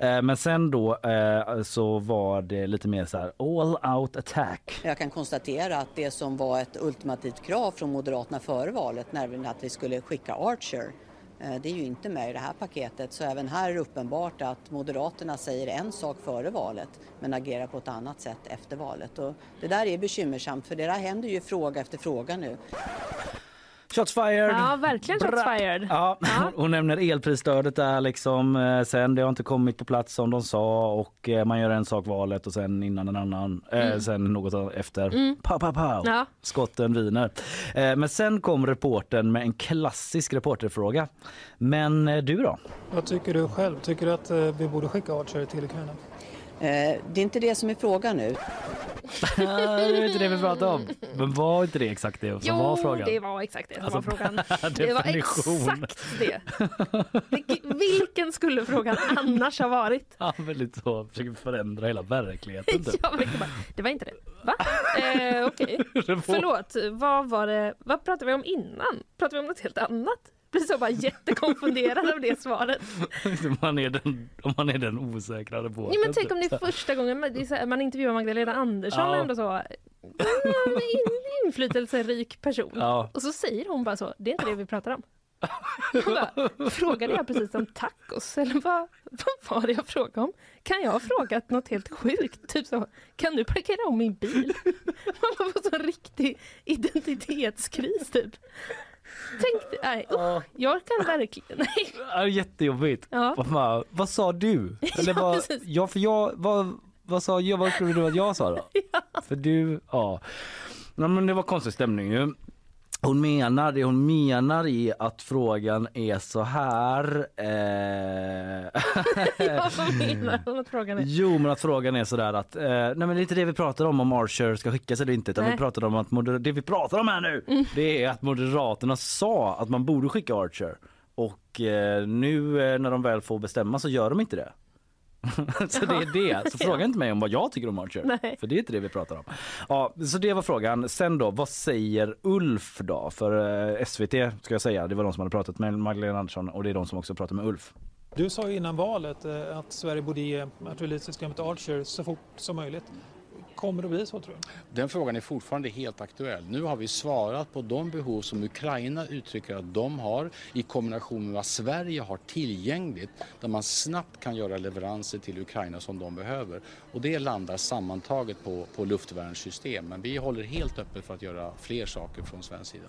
gör. Eh, men sen då eh, så var det eh, lite mer så här all out attack. Jag kan konstatera att det som var ett ultimativt krav från Moderaterna före valet, nämligen att vi skulle skicka Archer, eh, det är ju inte med i det här paketet. Så även här är det uppenbart att Moderaterna säger en sak före valet men agerar på ett annat sätt efter valet. Och det där är bekymmersamt för det där händer ju fråga efter fråga nu. Shots fired! Ja, verkligen shots fired. Ja, hon nämner elprisstödet där liksom eh, sen det har inte kommit på plats som de sa och eh, man gör en sak valet och sen innan en annan eh, Mm. sen något efter. Mm. Pow, pow, pow. Ja. Skotten viner. Eh, men sen kom reporten med en klassisk reporterfråga. Men eh, du då? Vad tycker du själv? Tycker du att eh, vi borde skicka Archer till Ukraina? Eh, Det är inte det som är frågan nu. det är inte det vi pratar om. Men var inte det exakt det som var Jo, frågan? det var exakt det som Alltså, var frågan. Det var exakt det. Vil- Vilken skulle frågan annars ha varit? Ja, väldigt så. Försöker förändra hela verkligheten. Typ. Ja, bara, det var inte det. Va? Eh, Okej. Förlåt, vad var det? Vad pratade vi om innan? Pratade vi om något helt annat? Blir så bara jättekonfunderad av det svaret. man är den, om man är den osäkra reportern. Ja, men tänk om det typ. är första gången man, här, man intervjuar Magdalena Andersson Ja. ändå så en in- inflytelserik person. Ja. Och så säger hon bara så, det är inte det vi pratar om. Jag bara, frågade jag precis om tacos eller vad, vad var det jag frågade om? Kan jag ha frågat något helt sjukt? Typ så, kan du parkera om min bil? Man får sån riktig identitetskris typ. Tänk, nej, usch, jag kan verkligen, nej. Ja, jättejobbigt. Ja. Vad, fan, vad sa du? Eller Ja, vad, ja, för jag, vad, vad sa jag? Vad trodde du att jag sa då? För du, ja. Nej, men det var konstig stämning ju. Hon menar, det hon menar är att frågan är så här. Eh... Ja, vad menar hon att frågan är? Jo men att frågan är sådär att, eh, nej men det är inte det vi pratar om om Archer ska skickas eller inte utan Nej. vi pratar om att moder- det vi pratar om här nu det är att Moderaterna sa att man borde skicka Archer och eh, nu eh, när de väl får bestämma så gör de inte det. så det är det. Så fråga inte mig om vad jag tycker om Archer. Nej. För det är inte det vi pratar om. Ja, så det var frågan. Sen då, vad säger Ulf då? För eh, SVT ska jag säga, det var de som hade pratat med Magdalena Andersson och det är de som också pratar med Ulf. Du sa ju innan valet eh, att Sverige borde ge artillerisystemet Archer så fort som möjligt. Kommer det att bli så tror du? Den frågan är fortfarande helt aktuell. Nu har vi svarat på de behov som Ukraina uttrycker att de har i kombination med vad Sverige har tillgängligt där man snabbt kan göra leveranser till Ukraina som de behöver. Och det landar sammantaget på, på luftvärnssystem. Men vi håller helt öppet för att göra fler saker från svensk sida.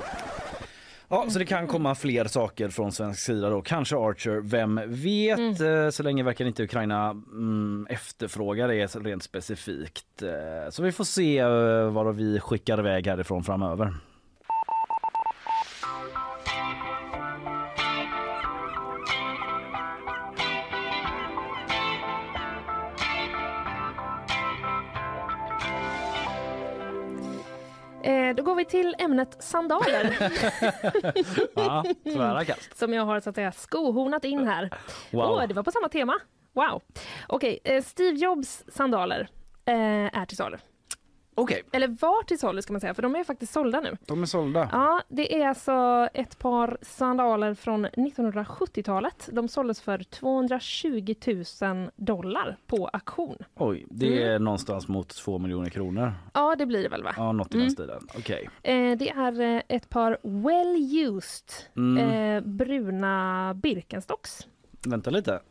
Ja, så det kan komma fler saker från svensk sida då. Kanske Archer, vem vet? Mm. Så länge verkar inte Ukraina mm, efterfråga det rent specifikt. Eh, så vi får se eh, vad vi skickar iväg härifrån framöver. Vi till ämnet sandaler. ja, tvära kast. Som jag har så att säga skohornat in här. Wow. Åh, det var på samma tema. Wow. Okej, eh, Steve Jobs sandaler eh, är till salu. Okej. Eller var till salu ska man säga, för de är faktiskt sålda nu. De är sålda. Ja, det är alltså ett par sandaler från 1970-talet. De såldes för 220 000 dollar på auktion. Oj, det är någonstans mot två miljoner kronor. Ja, det blir det väl va? Ja, något i den stilen. Okej. Eh, det är eh, ett par well used Mm. eh, bruna Birkenstocks. Vänta lite.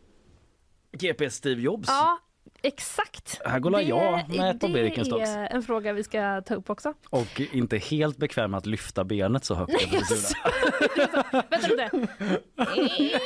GP Steve Jobs. Ja, exakt. Här går jag med ett par Birkenstocks. Det är en fråga vi ska ta upp också. Och inte helt bekväm med att lyfta benet så högt. över huvudet. Vänta lite.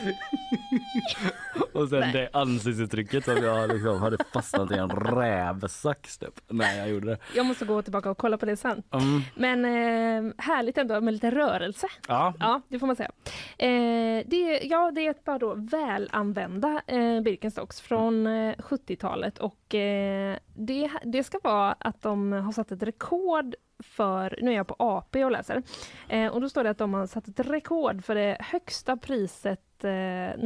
Och sen Nej. det ansiktsuttrycket som jag liksom hade fastnat i en rävsax typ. Nej, jag gjorde det. Jag måste gå tillbaka och kolla på det sen. Mm. Men eh, härligt ändå med lite rörelse. Ja. Ja, det får man säga. Eh, det, ja, det är ett par då välanvända eh, Birkenstocks från eh, 70-talet och eh, det, det ska vara att de har satt ett rekord för, nu är jag på AP och läser, eh, och då står det att de har satt ett rekord för det högsta priset eh,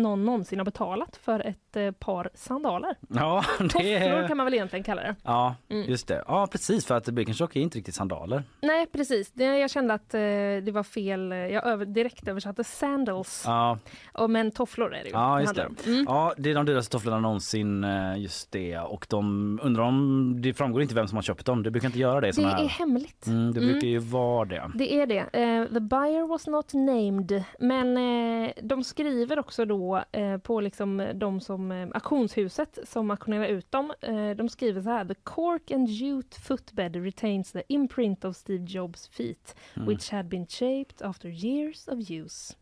någon någonsin har betalat för ett eh, par sandaler. Ja, det Tofflor kan man väl egentligen kalla det. Ja, Mm. just det. Ja, precis för att Birkenstock är inte riktigt sandaler. Nej, precis. Jag kände att eh, det var fel. Jag över, direkt översatte sandals. Ja, Och, men tofflor är det ju. ja just det. Mm. Ja, det är de dyraste tofflorna någonsin, eh, just det. Och de undrar om, det framgår inte vem som har köpt dem. Det brukar inte göra det Det här. är hemligt. Mm, det Mm. brukar ju vara det. Det är det. Eh, the buyer was not named. Men eh, de skriver också då eh, på liksom de som eh, auktionshuset som auktionerar ut dem. Eh, de skriver så här. The cork and jute footbed retains the imprint of Steve Jobs feet Mm. which had been shaped after years of use.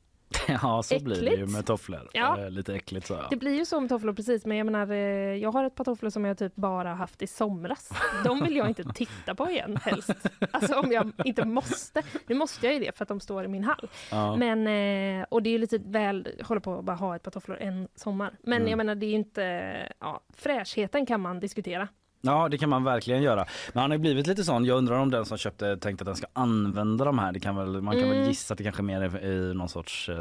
Ja, så blir det ju Äckligt. med tofflor. Ja. Eh, Lite äckligt så. Ja. Det blir ju så med tofflor precis, men jag menar, eh, jag har ett par tofflor som jag typ bara haft i somras. De vill jag inte titta på igen helst. Alltså om jag inte måste. Nu måste jag ju det för att de står i min hall. Ja. Men, eh, och det är ju lite väl, håller på att bara ha ett par tofflor en sommar. Men Mm. jag menar, det är ju inte, ja, fräschheten kan man diskutera. Ja det kan man verkligen göra. Men han har blivit lite sån, jag undrar om den som köpte tänkte att den ska använda de här. Det kan väl, man kan Mm. väl gissa att det kanske mer är i någon sorts, eh,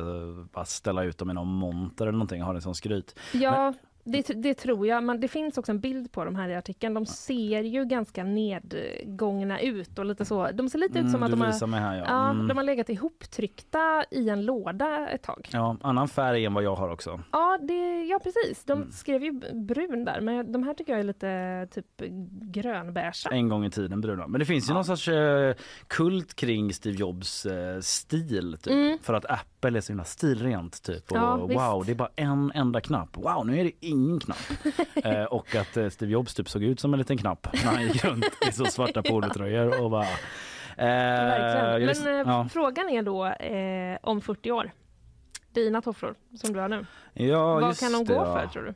bara ställa ut dem i någon monter eller någonting, ha det som skryt. Ja, det, det tror jag. Men det finns också en bild på de här i artikeln. De ser ju ganska nedgångna ut och lite så. De ser lite Mm, ut som att de har, här, ja. Mm. de har legat ihoptryckta i en låda ett tag. Ja, annan färg än vad jag har också. Ja, det, ja precis. De Mm. skrev ju brun där, men de här tycker jag är lite typ grönbeiga. En gång i tiden bruna. Men det finns ju någon sorts eh, kult kring Steve Jobs eh, stil typ. Mm. För att Apple är så himla stilrent typ. Och Ja, wow, visst. det är bara en enda knapp. Wow, nu är det ingen knapp. eh, och att eh, Steve Jobs typ såg ut som en liten knapp när han gick runt i så svarta polotröjor och bara Eh, just- Men eh, ja. frågan är då eh, om 40 år. Dina tofflor som du har nu. Ja, Vad kan de det, gå ja. för tror du?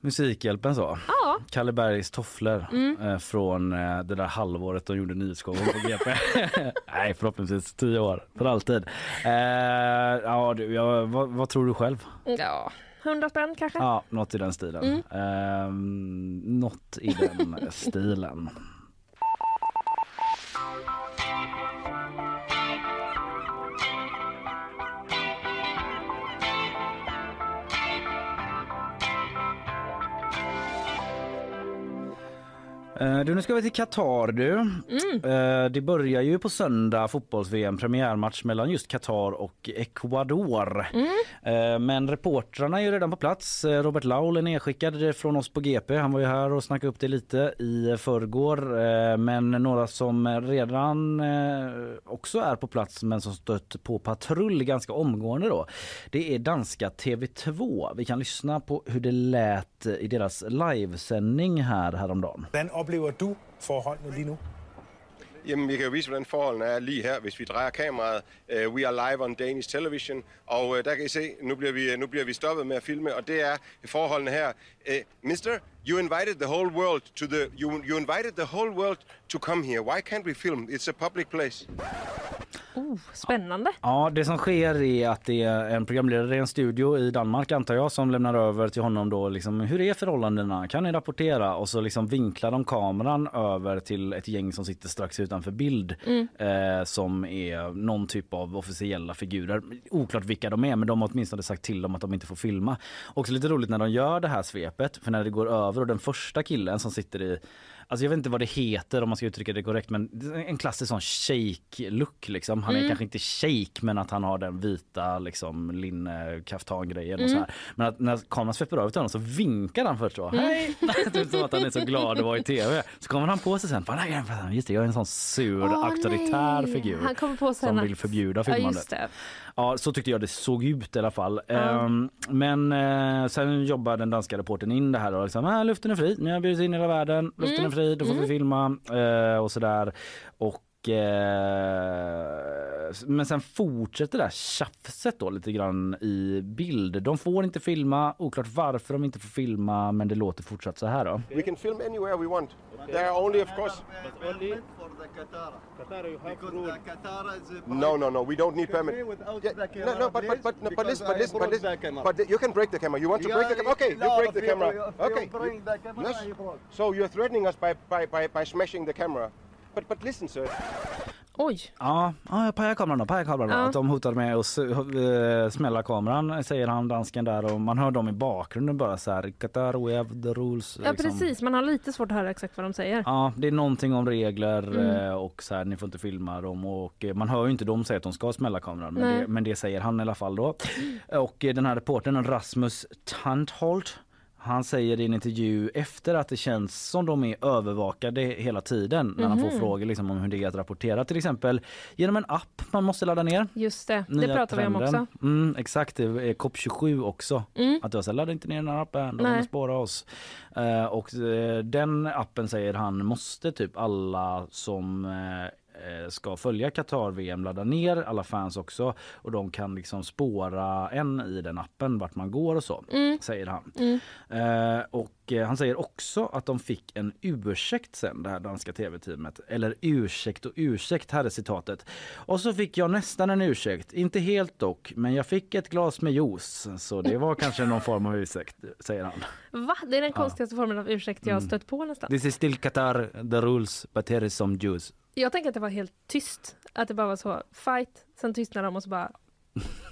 Musikhjälpen så. Ja. Kalle Bergs tofflor Mm. eh, från eh, det där halvåret de gjorde nyhetsshowen på GP. Nej, förhoppningsvis tio år för alltid. Eh, ja, du, ja, vad, vad tror du själv? Ja, 100 spänn kanske? Ja, något i den stilen. Mm. Eh, något i den stilen. Eh, Du, nu ska vi till Qatar du. Eh, Det börjar ju på söndag fotbolls-VM, premiärmatch mellan just Qatar och Ecuador. Eh, Men reportrarna är ju redan på plats. Robert Laul är nedskickad från oss på GP. Han var ju här och snackade upp det lite i förrgår. Men några som redan också är på plats men som stött på patrull ganska omgående då. Det är danska TV2. Vi kan lyssna på hur det lät i deras livesändning här häromdagen. Hvordan oplever du forholdene lige nu? Jamen, vi kan jo vise, hvordan forholdene er lige her, hvis vi drejer kameraet. Uh, we are live on Danish television, og uh, der kan I se, nu bliver, vi, nu bliver vi stoppet med at filme, og det er forholdene her. Uh, mister, you invited the whole world to the, you, you invited the whole world to come here. Why can't we film? It's a public place. Oh, spännande. Ja, det som sker är att det är en programledare i en studio i Danmark antar jag som lämnar över till honom då liksom hur är förhållandena? Kan ni rapportera? Och så liksom vinklar de kameran över till ett gäng som sitter strax utanför bild Mm. eh, som är någon typ av officiella figurer. Oklart vilka de är men de har åtminstone sagt till dem att de inte får filma. Också lite roligt när de gör det här svepet för när det går över och den första killen som sitter i Alltså jag vet inte vad det heter om man ska uttrycka det korrekt men en klassisk sån shake look liksom. Han är Mm. kanske inte shake men att han har den vita liksom linne kaftangrejen och Mm. så här. Men att när kameran sveper över till honom så vinkar han först så. Mm. Hej! typ som att han är så glad att vara i tv. Så kommer han på sig sen. Just det, jag är en sån sur Åh, auktoritär nej. figur. Han kommer på sen som vill förbjuda Ja, filmandet. det. Ja, så tyckte jag det såg ut i alla fall. Ja. Ehm, men eh, sen jobbar den danska reportern in det här och liksom, ah, luften är fri, ni har bjudit in hela världen, luften Mm. är fri, då får vi Mm. filma eh, och sådär. Och men sen fortsätter det här tjafset då lite grann i bild. De får inte filma, oklart varför de inte får filma men det låter fortsatt så här då. We can film anywhere we want. There are only, of course... No, no, no. We don't need permit. Yeah, no, no, but but but no, but listen, but listen, but listen. But you can break the camera. You want to break the camera? Okay, you break the camera. Okay. Yes. So you're threatening us by by by by smashing the camera. But but listen, sir. Oj. Ja, ja jag pajar kameran då, pajar kameran då. Ja. Att de hotade med att eh, smälla kameran säger han dansken där och man hör dem i bakgrunden bara så här Qatar we have the rules. Ja liksom. precis, man har lite svårt att höra exakt vad de säger. Ja, det är någonting om regler Mm. eh, och så här, ni får inte filma dem och eh, man hör ju inte dem säga att de ska smälla kameran men det, men det säger han i alla fall då. Och den här reportern Rasmus Tantholt han säger i en intervju efter att det känns som de är övervakade hela tiden när han får Mhm. frågor liksom om hur det är att rapportera till exempel genom en app man måste ladda ner. Just det, det Nya pratar vi om trenden. också. Mm, exakt, det är COP27 också. Mm. Att du har här, ladda inte ner den här appen, de kommer spåra oss. Eh, och eh, den appen säger han måste typ alla som eh, ska följa Qatar-VM ladda ner, alla fans också. Och de kan liksom spåra en i den appen vart man går och så, Mm. säger han. Mm. Eh, och eh, han säger också att de fick en ursäkt sen, det här danska tv-teamet. Eller ursäkt och ursäkt, här är citatet. Och så fick jag nästan en ursäkt, inte helt dock, men jag fick ett glas med juice. Så det var kanske någon form av ursäkt, säger han. Va? Det är den konstigaste formen av ursäkt jag har Mm. stött på nästan. This is still Qatar, the rules, but here is some juice. Jag tänker att det var helt tyst. Att det bara var så, fight, sen tystnade de och så bara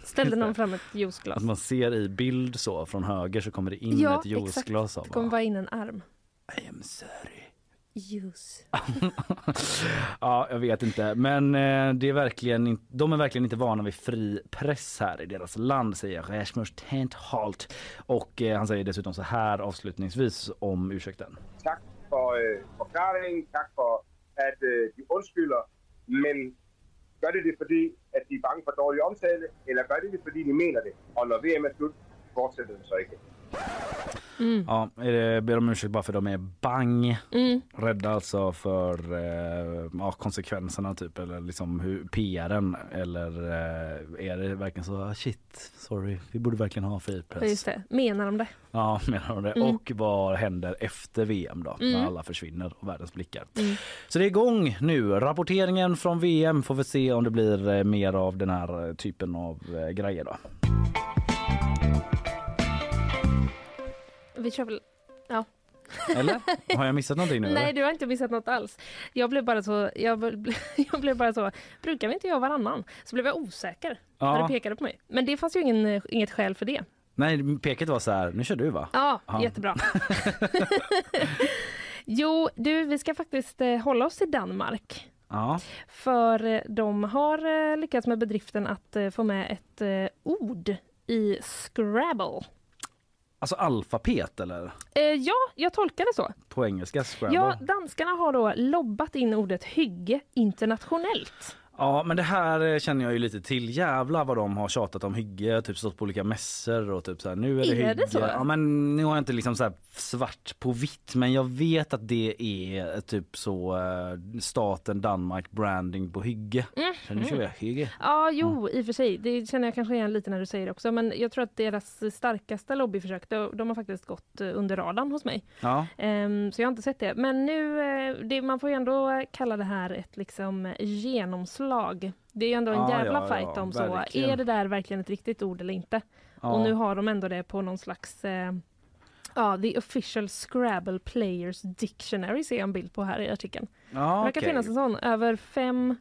ställde någon fram ett juiceglas. Att man ser i bild så från höger så kommer det in Ja, ett juiceglas av. Det kommer bara in en arm. I am sorry. Juice. ja, jag vet inte. Men eh, det är verkligen in, de är verkligen inte vana vid fri press här i deras land, säger Rasmus Tenthalt. Och eh, han säger dessutom så här avslutningsvis om ursäkten. tak for øh, forklaringen, tak for at øh, de undskylder, men gør de det fordi, at de er bange for dårlig omtale, eller gør de det fordi, de mener det? Og når VM er slut, fortsætter det så ikke. Ja, eh, ber om ursäkt bara för de är bang. Mm. Rädda alltså för eh, ja, konsekvenserna typ eller liksom hur PRen eller eh, är det verkligen så ah, shit sorry vi borde verkligen ha fri Ja, press. Just det, menar de det? Ja menar de det. Mm. Och vad händer efter VM då Mm. när alla försvinner och världens blickar. Mm. Så det är igång nu. Rapporteringen från VM får vi se om det blir eh, mer av den här eh, typen av eh, grejer då. Vi kör väl... Ja. Eller? Har jag missat någonting nu? Nej, eller? du har inte missat något alls. Jag blev bara så... Jag blev, jag blev bara så... Brukar vi inte göra varannan? Så blev jag osäker Ja. när du pekade på mig. Men det fanns ju ingen, inget skäl för det. Nej, peket var så här, nu kör du va? Ja, Ja. jättebra. Jo, du, vi ska faktiskt eh, hålla oss till Danmark. Ja. För eh, de har eh, lyckats med bedriften att eh, få med ett eh, ord i Scrabble. Alltså alfabet eller? Eh, ja, jag tolkar det så. På engelska Scrabble? Ja, danskarna har då lobbat in ordet hygge internationellt. Ja men det här eh, känner jag ju lite till. Jävlar vad de har tjatat om hygge, typ stått på olika mässor och typ så här, nu är det Är hygge. det så? Ja men nu har jag inte liksom så svart på vitt men jag vet att det är eh, typ så eh, staten Danmark branding på hygge. Mm. Så nu kör jag hygge. Ja, jo, i och för sig. Det känner jag kanske igen lite när du säger det också. Men jag tror att deras starkaste lobbyförsök, de, de har faktiskt gått eh, under radarn hos mig. Ja. Ehm, så jag har inte sett det. Men nu, det, man får ju ändå kalla det här ett liksom genomslag. Det är ju ändå en Ja, jävla ja, fight ja, om så. verkligen. Är det där verkligen ett riktigt ord eller inte? Och nu har de ändå det på någon slags eh, Ja, the official Scrabble players dictionary ser jag en bild på här i artikeln. Ja, det verkar finnas en sån, över fem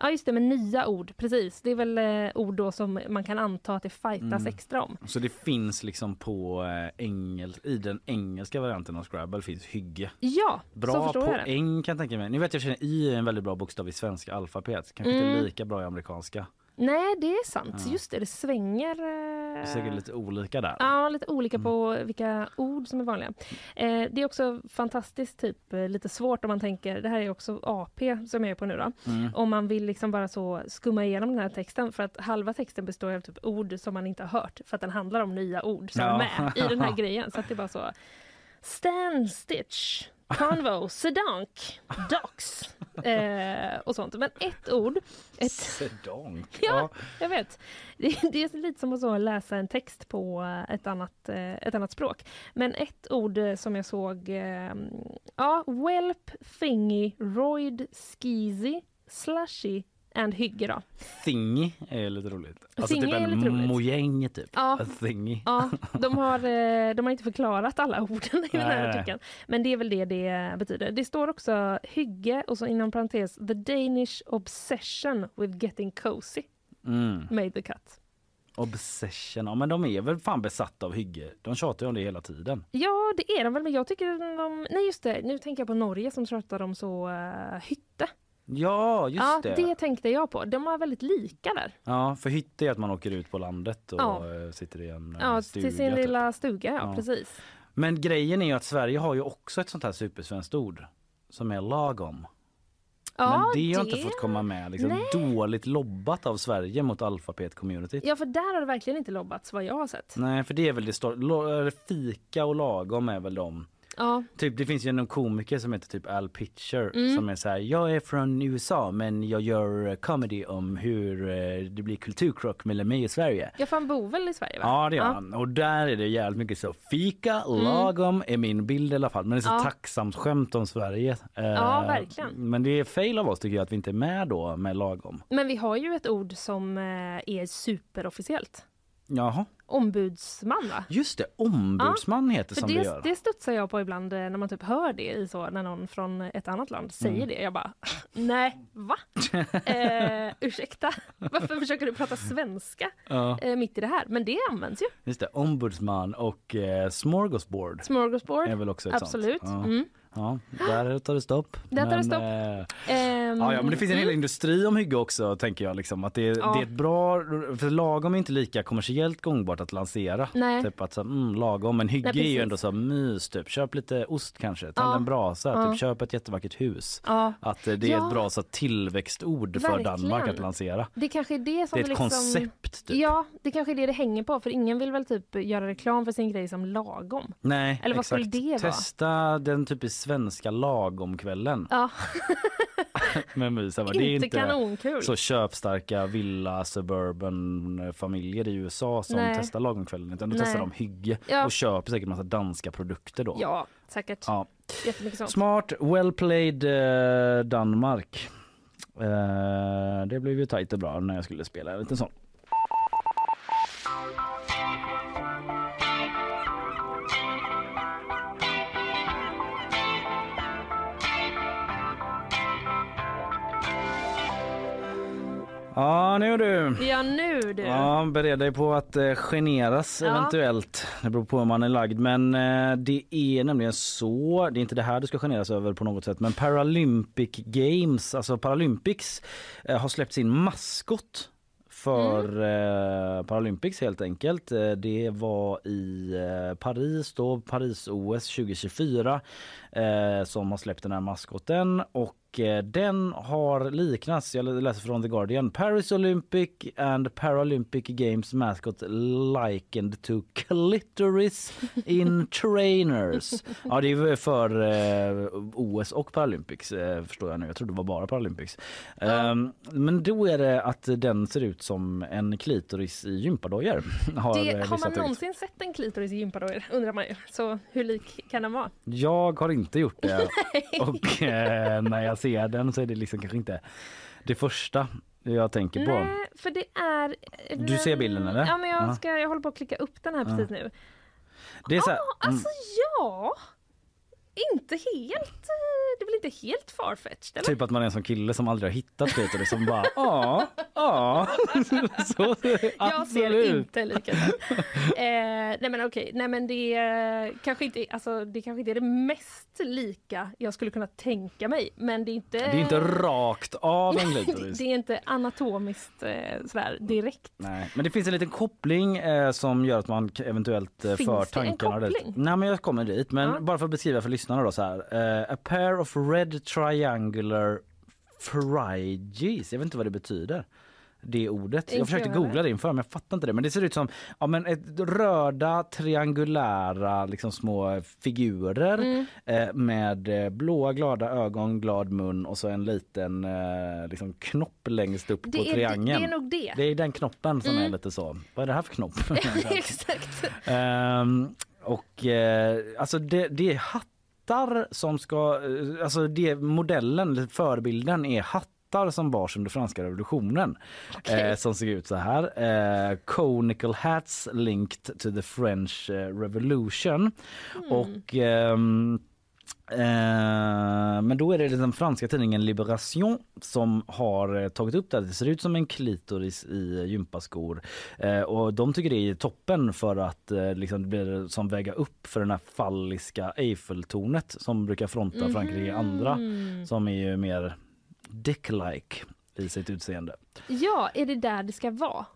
Ja just det, med nya ord, precis. Det är väl eh, ord då som man kan anta att det fightas Mm. extra om. Så det finns liksom på eh, engel, i den engelska varianten av Scrabble finns hygge. Ja, så Bra förstår jag det. poäng kan jag tänka mig. Ni vet jag känner i är en väldigt bra bokstav i svenska alfabet. Kanske Mm. inte lika bra i amerikanska. Nej, det är sant. Ja. Just det, det svänger. Det Eh... är säkert lite olika där. Ja, lite olika Mm. på vilka ord som är vanliga. Eh, det är också fantastiskt typ eh, lite svårt om man tänker, det här är också AP som jag är på nu då. Mm. Om man vill liksom bara så skumma igenom den här texten för att halva texten består av typ ord som man inte har hört för att den handlar om nya ord som Ja. är med i den här grejen. Så att det är bara så Stand Stitch, Convo, Sedank, Docs eh, och sånt. Men ett ord. Ett, Sedonk. Ja, jag vet. Det, det är lite som att så läsa en text på ett annat, eh, ett annat språk. Men ett ord eh, som jag såg, eh, ja, whelp, thingy, roid, skeezy, slushy and hygge då. Thingy är lite roligt. Alltså Thingy typ en mojäng typ. Ja. Thingy. Ja, de har, eh, de har inte förklarat alla orden i den här artikeln. Men det är väl det det betyder. Det står också hygge och så inom parentes the Danish obsession with getting cozy Mm. made the cut. Obsession. Ja, men de är väl fan besatta av hygge. De tjatar ju om det hela tiden. Ja, det är de väl, men jag tycker de... Nej, just det. Nu tänker jag på Norge som tjatar om så uh, hytte. Ja, just ja, det. det tänkte jag på. De är väldigt lika där. Ja, för hytte är att man åker ut på landet och Ja. eh, sitter i en eh, Ja, stuga. till sin typ. lilla stuga, ja, Ja. precis. Men grejen är ju att Sverige har ju också ett sånt här supersvenskt ord som är lagom. Ja, Men det har det- inte fått komma med. Liksom, dåligt lobbat av Sverige mot alfabet-communityt. Ja, för där har det verkligen inte lobbats vad jag har sett. Nej, för det är väl det stor- Fika och lagom är väl de. Ja, Typ, det finns ju en komiker som heter typ Al Pitcher Mm. som är så här, jag är från USA men jag gör eh, comedy om hur eh, det blir kulturkrock mellan mig och Sverige. jag fan bor väl i Sverige va? Ja det gör han. Och där är det jävligt mycket så fika, lagom är min bild i alla fall. Men det är så Mm. Ja. tacksamt skämt om Sverige. Eh, Ja, verkligen. Men det är fail av oss tycker jag att vi inte är med då med lagom. Men vi har ju ett ord som eh, är superofficiellt. Jaha. Ombudsman va? Just det, ombudsman heter För som det, det gör. det studsar jag på ibland eh, när man typ hör det i så, när någon från ett annat land säger Mm. det. Jag bara, nej, va? eh, ursäkta, varför försöker du prata svenska Ja. eh, mitt i det här? Men det används ju. Just det, ombudsman och eh, smorgasbord. Smorgasbord, är väl också ett absolut. Ja. Mm. Ja, där tar det stopp. Där tar det Men, stopp. eh, Ehm, Ja, ja, men det finns en hel industri om hygge också tänker jag. Liksom. Att det, är, Ja. det är ett bra, för lagom är inte lika kommersiellt gångbart att lansera. Nej. Typ att så, mm, lagom, men hygge Nej, är ju ändå så mys typ. Köp lite ost kanske, tänd Ja. en brasa, Ja. typ, köp ett jättevackert hus. Ja. Att eh, det är Ja. ett bra så, tillväxtord för Verkligen. Danmark att lansera. Det kanske är det som Det är ett liksom... koncept, typ. Ja, det kanske är det det hänger på. För ingen vill väl typ göra reklam för sin grej som lagom. Nej, Eller vad exakt. skulle det vara? Testa den typiskt svenska lagomkvällen Ja, med. Det är Inte inte kanonkul. så köpstarka villa suburban familjer i USA som Nej. testar lagomkvällen utan då Nej. testar de hygge Ja. och köper säkert massa danska produkter då. ja säkert. Ja. Smart, well played eh, Danmark. Eh, det blev ju tajt och bra när jag skulle spela en liten sån. Ja, nu du. Ja, nu du. Ja, bered dig på att eh, generas Ja. eventuellt. Det beror på hur man är lagd. Men eh, det är nämligen så, det är inte det här du ska generas över på något sätt, men Paralympic Games, alltså Paralympics, eh, har släppt sin maskot för eh, Paralympics helt enkelt. Eh, Det var i eh, Paris då, Paris-OS 2024 eh, som har släppt den här maskoten och eh, den har liknats, jag läser från The Guardian, Paris Olympic and Paralympic Games mascot likened to clitoris in trainers. Ja det är för eh, OS och Paralympics eh, förstår jag nu. Jag trodde det var bara Paralympics. Ehm, men då är det att den ser ut som en klitoris i gympadojor. Har, Det, har man någonsin sett en klitoris i gympadojor undrar man ju. Så hur lik kan den vara? Jag har inte gjort det och eh, när jag ser den så är det liksom kanske inte det första jag tänker på. Nej, för det är... Du ser bilden, eller? Ja, men jag, Ja. ska, jag håller på att klicka upp den här precis nu. Det är så här, Ja, alltså ja. Inte helt... eh, Det väl inte helt farfetched eller? Typ att man är en sån kille som aldrig har hittat klitoris som bara ja, ja. Så, Jag ser inte lika ut. eh, nej men okej, nej men det är kanske inte, alltså, det kanske inte är det mest lika jag skulle kunna tänka mig. Men det är inte... Det är inte rakt av en det, klitoris. det är inte anatomiskt eh, sådär direkt. Nej, men det finns en liten koppling eh, som gör att man eventuellt eh, Finns för det en tankarna dit. koppling? Nej, men jag kommer dit. Men Ja. bara för att beskriva för lyssnarna då så här. Eh, a pair of red triangular phryges. Jag vet inte vad det betyder. Det ordet. Jag försökte googla det inför men jag fattar inte det. Men det ser ut som ja, men ett röda triangulära liksom små figurer Mm. eh, med eh, blåa glada ögon, glad mun och så en liten eh, liksom knopp längst upp Det på är- triangeln. det är nog det. Det är den knoppen som Mm. är lite så. Vad är det här för knopp? Exakt. Ehm, och eh, alltså det, det är hattar som ska, eh, alltså det modellen, förebilden är hattar som bars under franska revolutionen. Eh, som såg ut så här. Eh, conical hats linked to the French eh, revolution. Och ehm, Eh, men då är det den franska tidningen Libération som har eh, tagit upp det. här. Det ser ut som en klitoris i gympaskor. Eh, och de tycker det är toppen för att eh, liksom, det blir som väga upp för den här falliska Eiffeltornet som brukar fronta Frankrike i andra. Som är ju mer dick-like i sitt utseende. Ja, är det där det ska vara?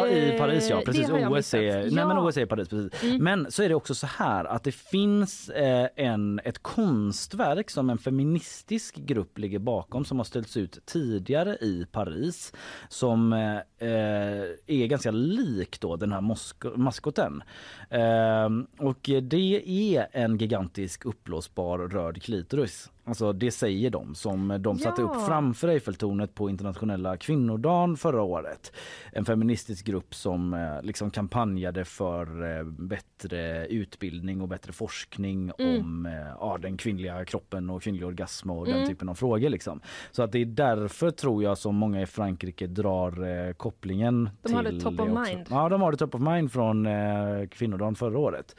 Ja, i Eh, Paris ja, precis. OS är, nej, Ja. men OS är Paris. Precis. Mm. Men så är det också så här att det finns eh, en, ett konstverk som en feministisk grupp ligger bakom som har ställts ut tidigare i Paris som eh, eh, är ganska lik då den här mosk- maskoten. Eh, och det är en gigantisk uppblåsbar röd klitoris. Alltså det säger de som de satte Ja. upp framför Eiffeltornet på internationella kvinnodagen förra året. En feministisk grupp som eh, liksom kampanjade för eh, bättre utbildning och bättre forskning Mm. om eh, ja, den kvinnliga kroppen och kvinnlig orgasm och den Mm. typen av frågor. Liksom. Så att det är därför tror jag som många i Frankrike drar eh, kopplingen De till har det top of mind. Ja, de har det top of mind från eh, kvinnodagen förra året.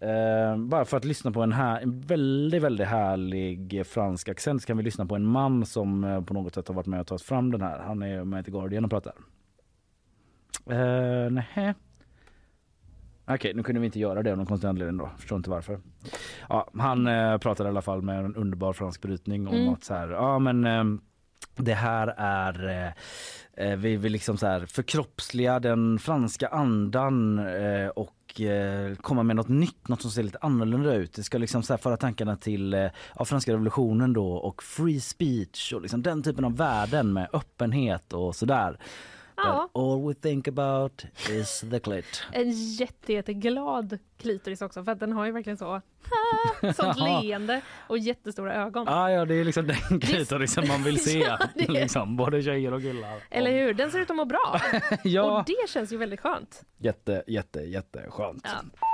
Eh, bara för att lyssna på en, här, en väldigt, väldigt härlig fransk accent så kan vi lyssna på en man som eh, på något sätt har varit med och tagit fram den här. Han är med i Guardian och pratar. Uh, nej. Okej, nu kunde vi inte göra det av någon konstig anledning då. Förstår inte varför. Ja, han eh, pratade i alla fall med en underbar fransk brytning om Mm. att så här, ja men ehm, det här är, eh, eh, vi vill liksom så här förkroppsliga den franska andan eh, och eh, komma med något nytt, något som ser lite annorlunda ut. Det ska liksom så här föra tankarna till eh, ja, franska revolutionen då och free speech och liksom den typen av värden med öppenhet och sådär. Ja. But all we think about is the clit. En jätte, jätteglad klitoris också för att den har ju verkligen så sånt leende och jättestora ögon. Ah, ja, det är liksom den klitorisen man vill se. Ja, det liksom, både tjejer och killar. Eller hur? Den ser ut att må bra. Ja. Och det känns ju väldigt skönt. Jätte, jätte, jätteskönt. Ja.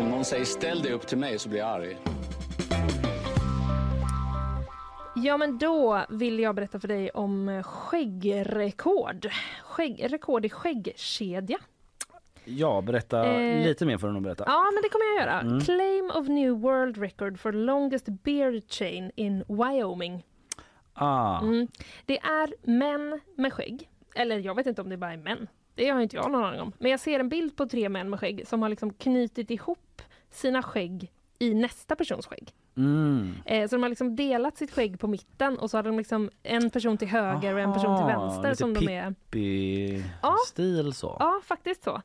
Om någon säger ställ dig upp till mig så blir jag arg. Ja, men då vill jag berätta för dig om skäggrekord. Skägg, rekord i skäggkedja. Ja, berätta Eh, lite mer får du nog berätta. Ja, men det kommer jag göra. Mm. Claim of new world record for longest beard chain in Wyoming. Ah. Mm. Det är män med skägg. Eller jag vet inte om det bara är män. Det har inte jag någon aning om. Men jag ser en bild på tre män med skägg som har liksom knutit ihop sina skägg i nästa persons skägg. Mm. Eh, så de har liksom delat sitt skägg på mitten och så har de liksom en person till höger och en person till vänster lite som de är... Pippi-stil så. Ja, faktiskt så.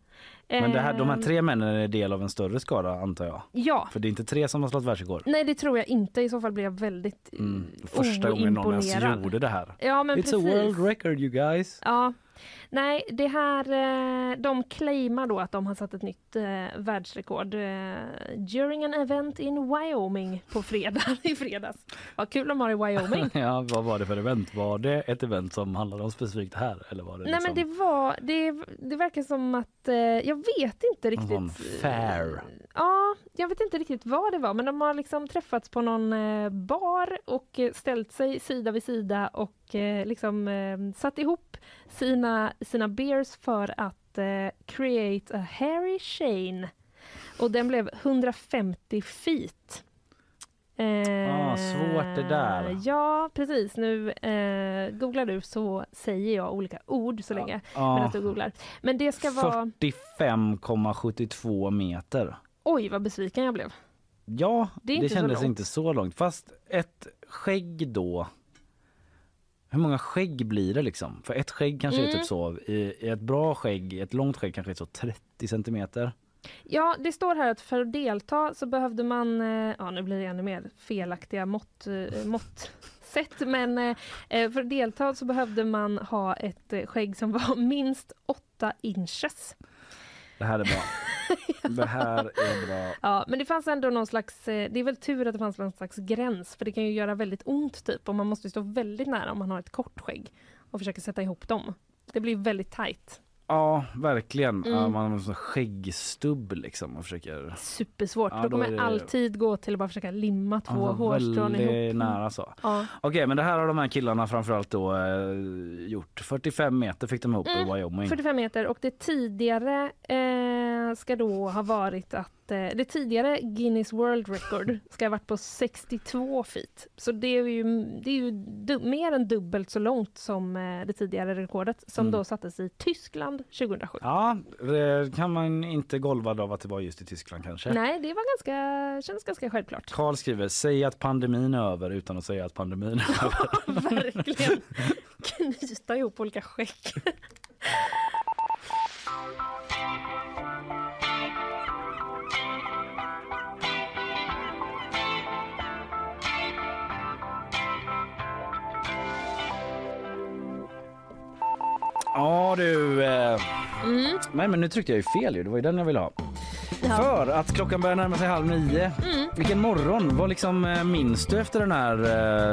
Men det här, de här Eh, tre männen är del av en större skara antar jag? Ja. För det är inte tre som har slått världsrekord? Nej, det tror jag inte. I så fall blir jag väldigt Mm. Första gången någon ens gjorde det här. Ja, men It's precis. a world record you guys. Ja. Nej, det här, eh, de claimar då att de har satt ett nytt eh, världsrekord eh, during an event in Wyoming på fredag i fredags. Vad kul de har i Wyoming. ja, vad var det för event? Var det ett event som handlade om specifikt här? Eller var det Nej liksom men det var, det, det verkar som att, jag vet inte någon riktigt. fair? Ja, jag vet inte riktigt vad det var men de har liksom träffats på någon bar och ställt sig sida vid sida och liksom satt ihop sina, sina beers för att eh, create a hairy chain. Och den blev 150 feet. Eh, Ah, svårt det där. Ja, precis. Nu eh, googlar du så säger jag olika ord så länge medan du googlar. Men det ska vara... 45,72 meter. Oj, vad besviken jag blev. Ja, Det det, inte så kändes långt. inte så långt. Fast ett skägg då. Hur många skägg blir det liksom? För ett skägg kanske är Mm. typ så. I, ett bra skägg, ett långt skägg kanske är så 30 centimeter. Ja, det står här att för att delta så behövde man, eh, ja nu blir det ännu mer felaktiga mått, eh, måttsätt, men eh, för att delta så behövde man ha ett skägg som var minst 8 inches. Det här är bra. Det här är bra. Ja, men det fanns ändå någon slags, eh, det är väl tur att det fanns någon slags gräns, för det kan ju göra väldigt ont typ, och man måste stå väldigt nära om man har ett kort skägg och försöka sätta ihop dem. Det blir väldigt tajt. Ja, verkligen. Mm. Ja, man har en sån skäggstubb liksom och försöker... Supersvårt. Ja, då kommer då jag det- alltid gå till att bara försöka limma två Ja, hårstrån ihop. nära så. Ja. Okej, men det här har de här killarna framförallt då eh, gjort. 45 meter fick de ihop Mm, i Wyoming. 45 meter och det tidigare eh, ska då ha varit att eh, det tidigare Guinness World Record ska ha varit på 62 feet. Så det är ju, det är ju mer än dubbelt så långt som eh, det tidigare rekordet som Mm. då sattes i Tyskland 2007. Ja, det kan man inte golvad av att det var just i Tyskland kanske. Nej, det var ganska, känns ganska självklart. Karl skriver, säg att pandemin är över utan att säga att pandemin är över. Verkligen knyta ihop olika skägg. Ja du, eh, Mm. nej men nu tryckte jag ju fel ju, det var ju den jag ville ha. Ja. För att klockan börjar närma sig halv nio. Mm. Vilken morgon! Vad liksom eh, minns du efter den här?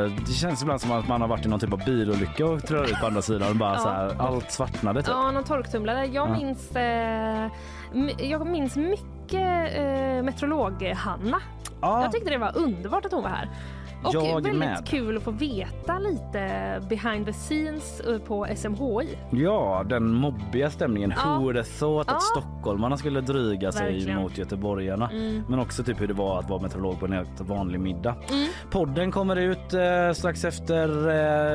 eh, Det känns ibland som att man har varit i någon typ av bilolycka och trillar ut på andra sidan och bara Ja. så här, allt svartnade typ. Ja, någon torktumlare. Jag Ja. minns, eh, jag minns mycket eh, meteorolog-Hanna. Ja. Jag tyckte det var underbart att hon var här. Och Jag väldigt med. kul att få veta lite behind the scenes eh, på SMHI. Ja, den mobbiga stämningen. Ja. Who would have thought Ja. att stockholmarna skulle dryga sig Verkligen. mot göteborgarna. Mm. Men också typ hur det var att vara meteorolog på en helt vanlig middag. Mm. Podden kommer ut eh, strax efter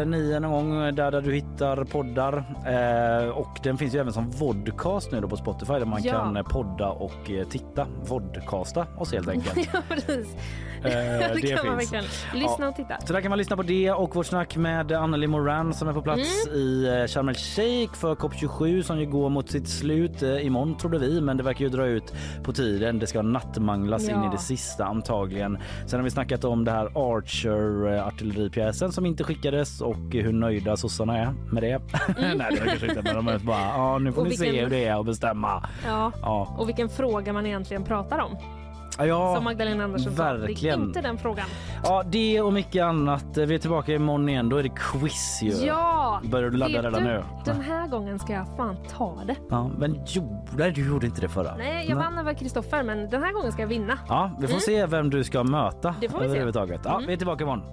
eh, nio någon gång eh, där, där du hittar poddar. Eh, och den finns ju även som vodcast nu då på Spotify där man Ja. kan eh, podda och eh, titta. Vodcasta oss helt enkelt. ja, precis. Det, det finns. Lyssna Ja. och titta. Så där kan man lyssna på det och vårt snack med Anneli Moran som är på plats Mm. i eh, Sharm el Sheikh för COP27 som ju går mot sitt slut eh, imorgon trodde vi men det verkar ju dra ut på tiden. Det ska nattmanglas in Ja. i det sista antagligen. Sen har vi snackat om det här Archer artilleripjäsen som inte skickades och hur nöjda sossarna är med det. Nej det är kanske inte men de är bara ja nu får Och ni se vilken- hur det är och bestämma. Ja. Ja. Och vilken fråga man egentligen pratar om. Ja, Som Magdalena Andersson sa. Det verkligen. inte den frågan. Ja, det och mycket annat. Vi är tillbaka imorgon igen. Då är det quiz ju. Ja! Börjar du ladda redan nu? Den här gången ska jag fan ta det. Ja, men jo, nej, du gjorde inte det förra. Nej, jag vann över Kristoffer men den här gången ska jag vinna. Ja, vi får Mm. se vem du ska möta Det får vi se. Ja, Mm. vi är tillbaka imorgon.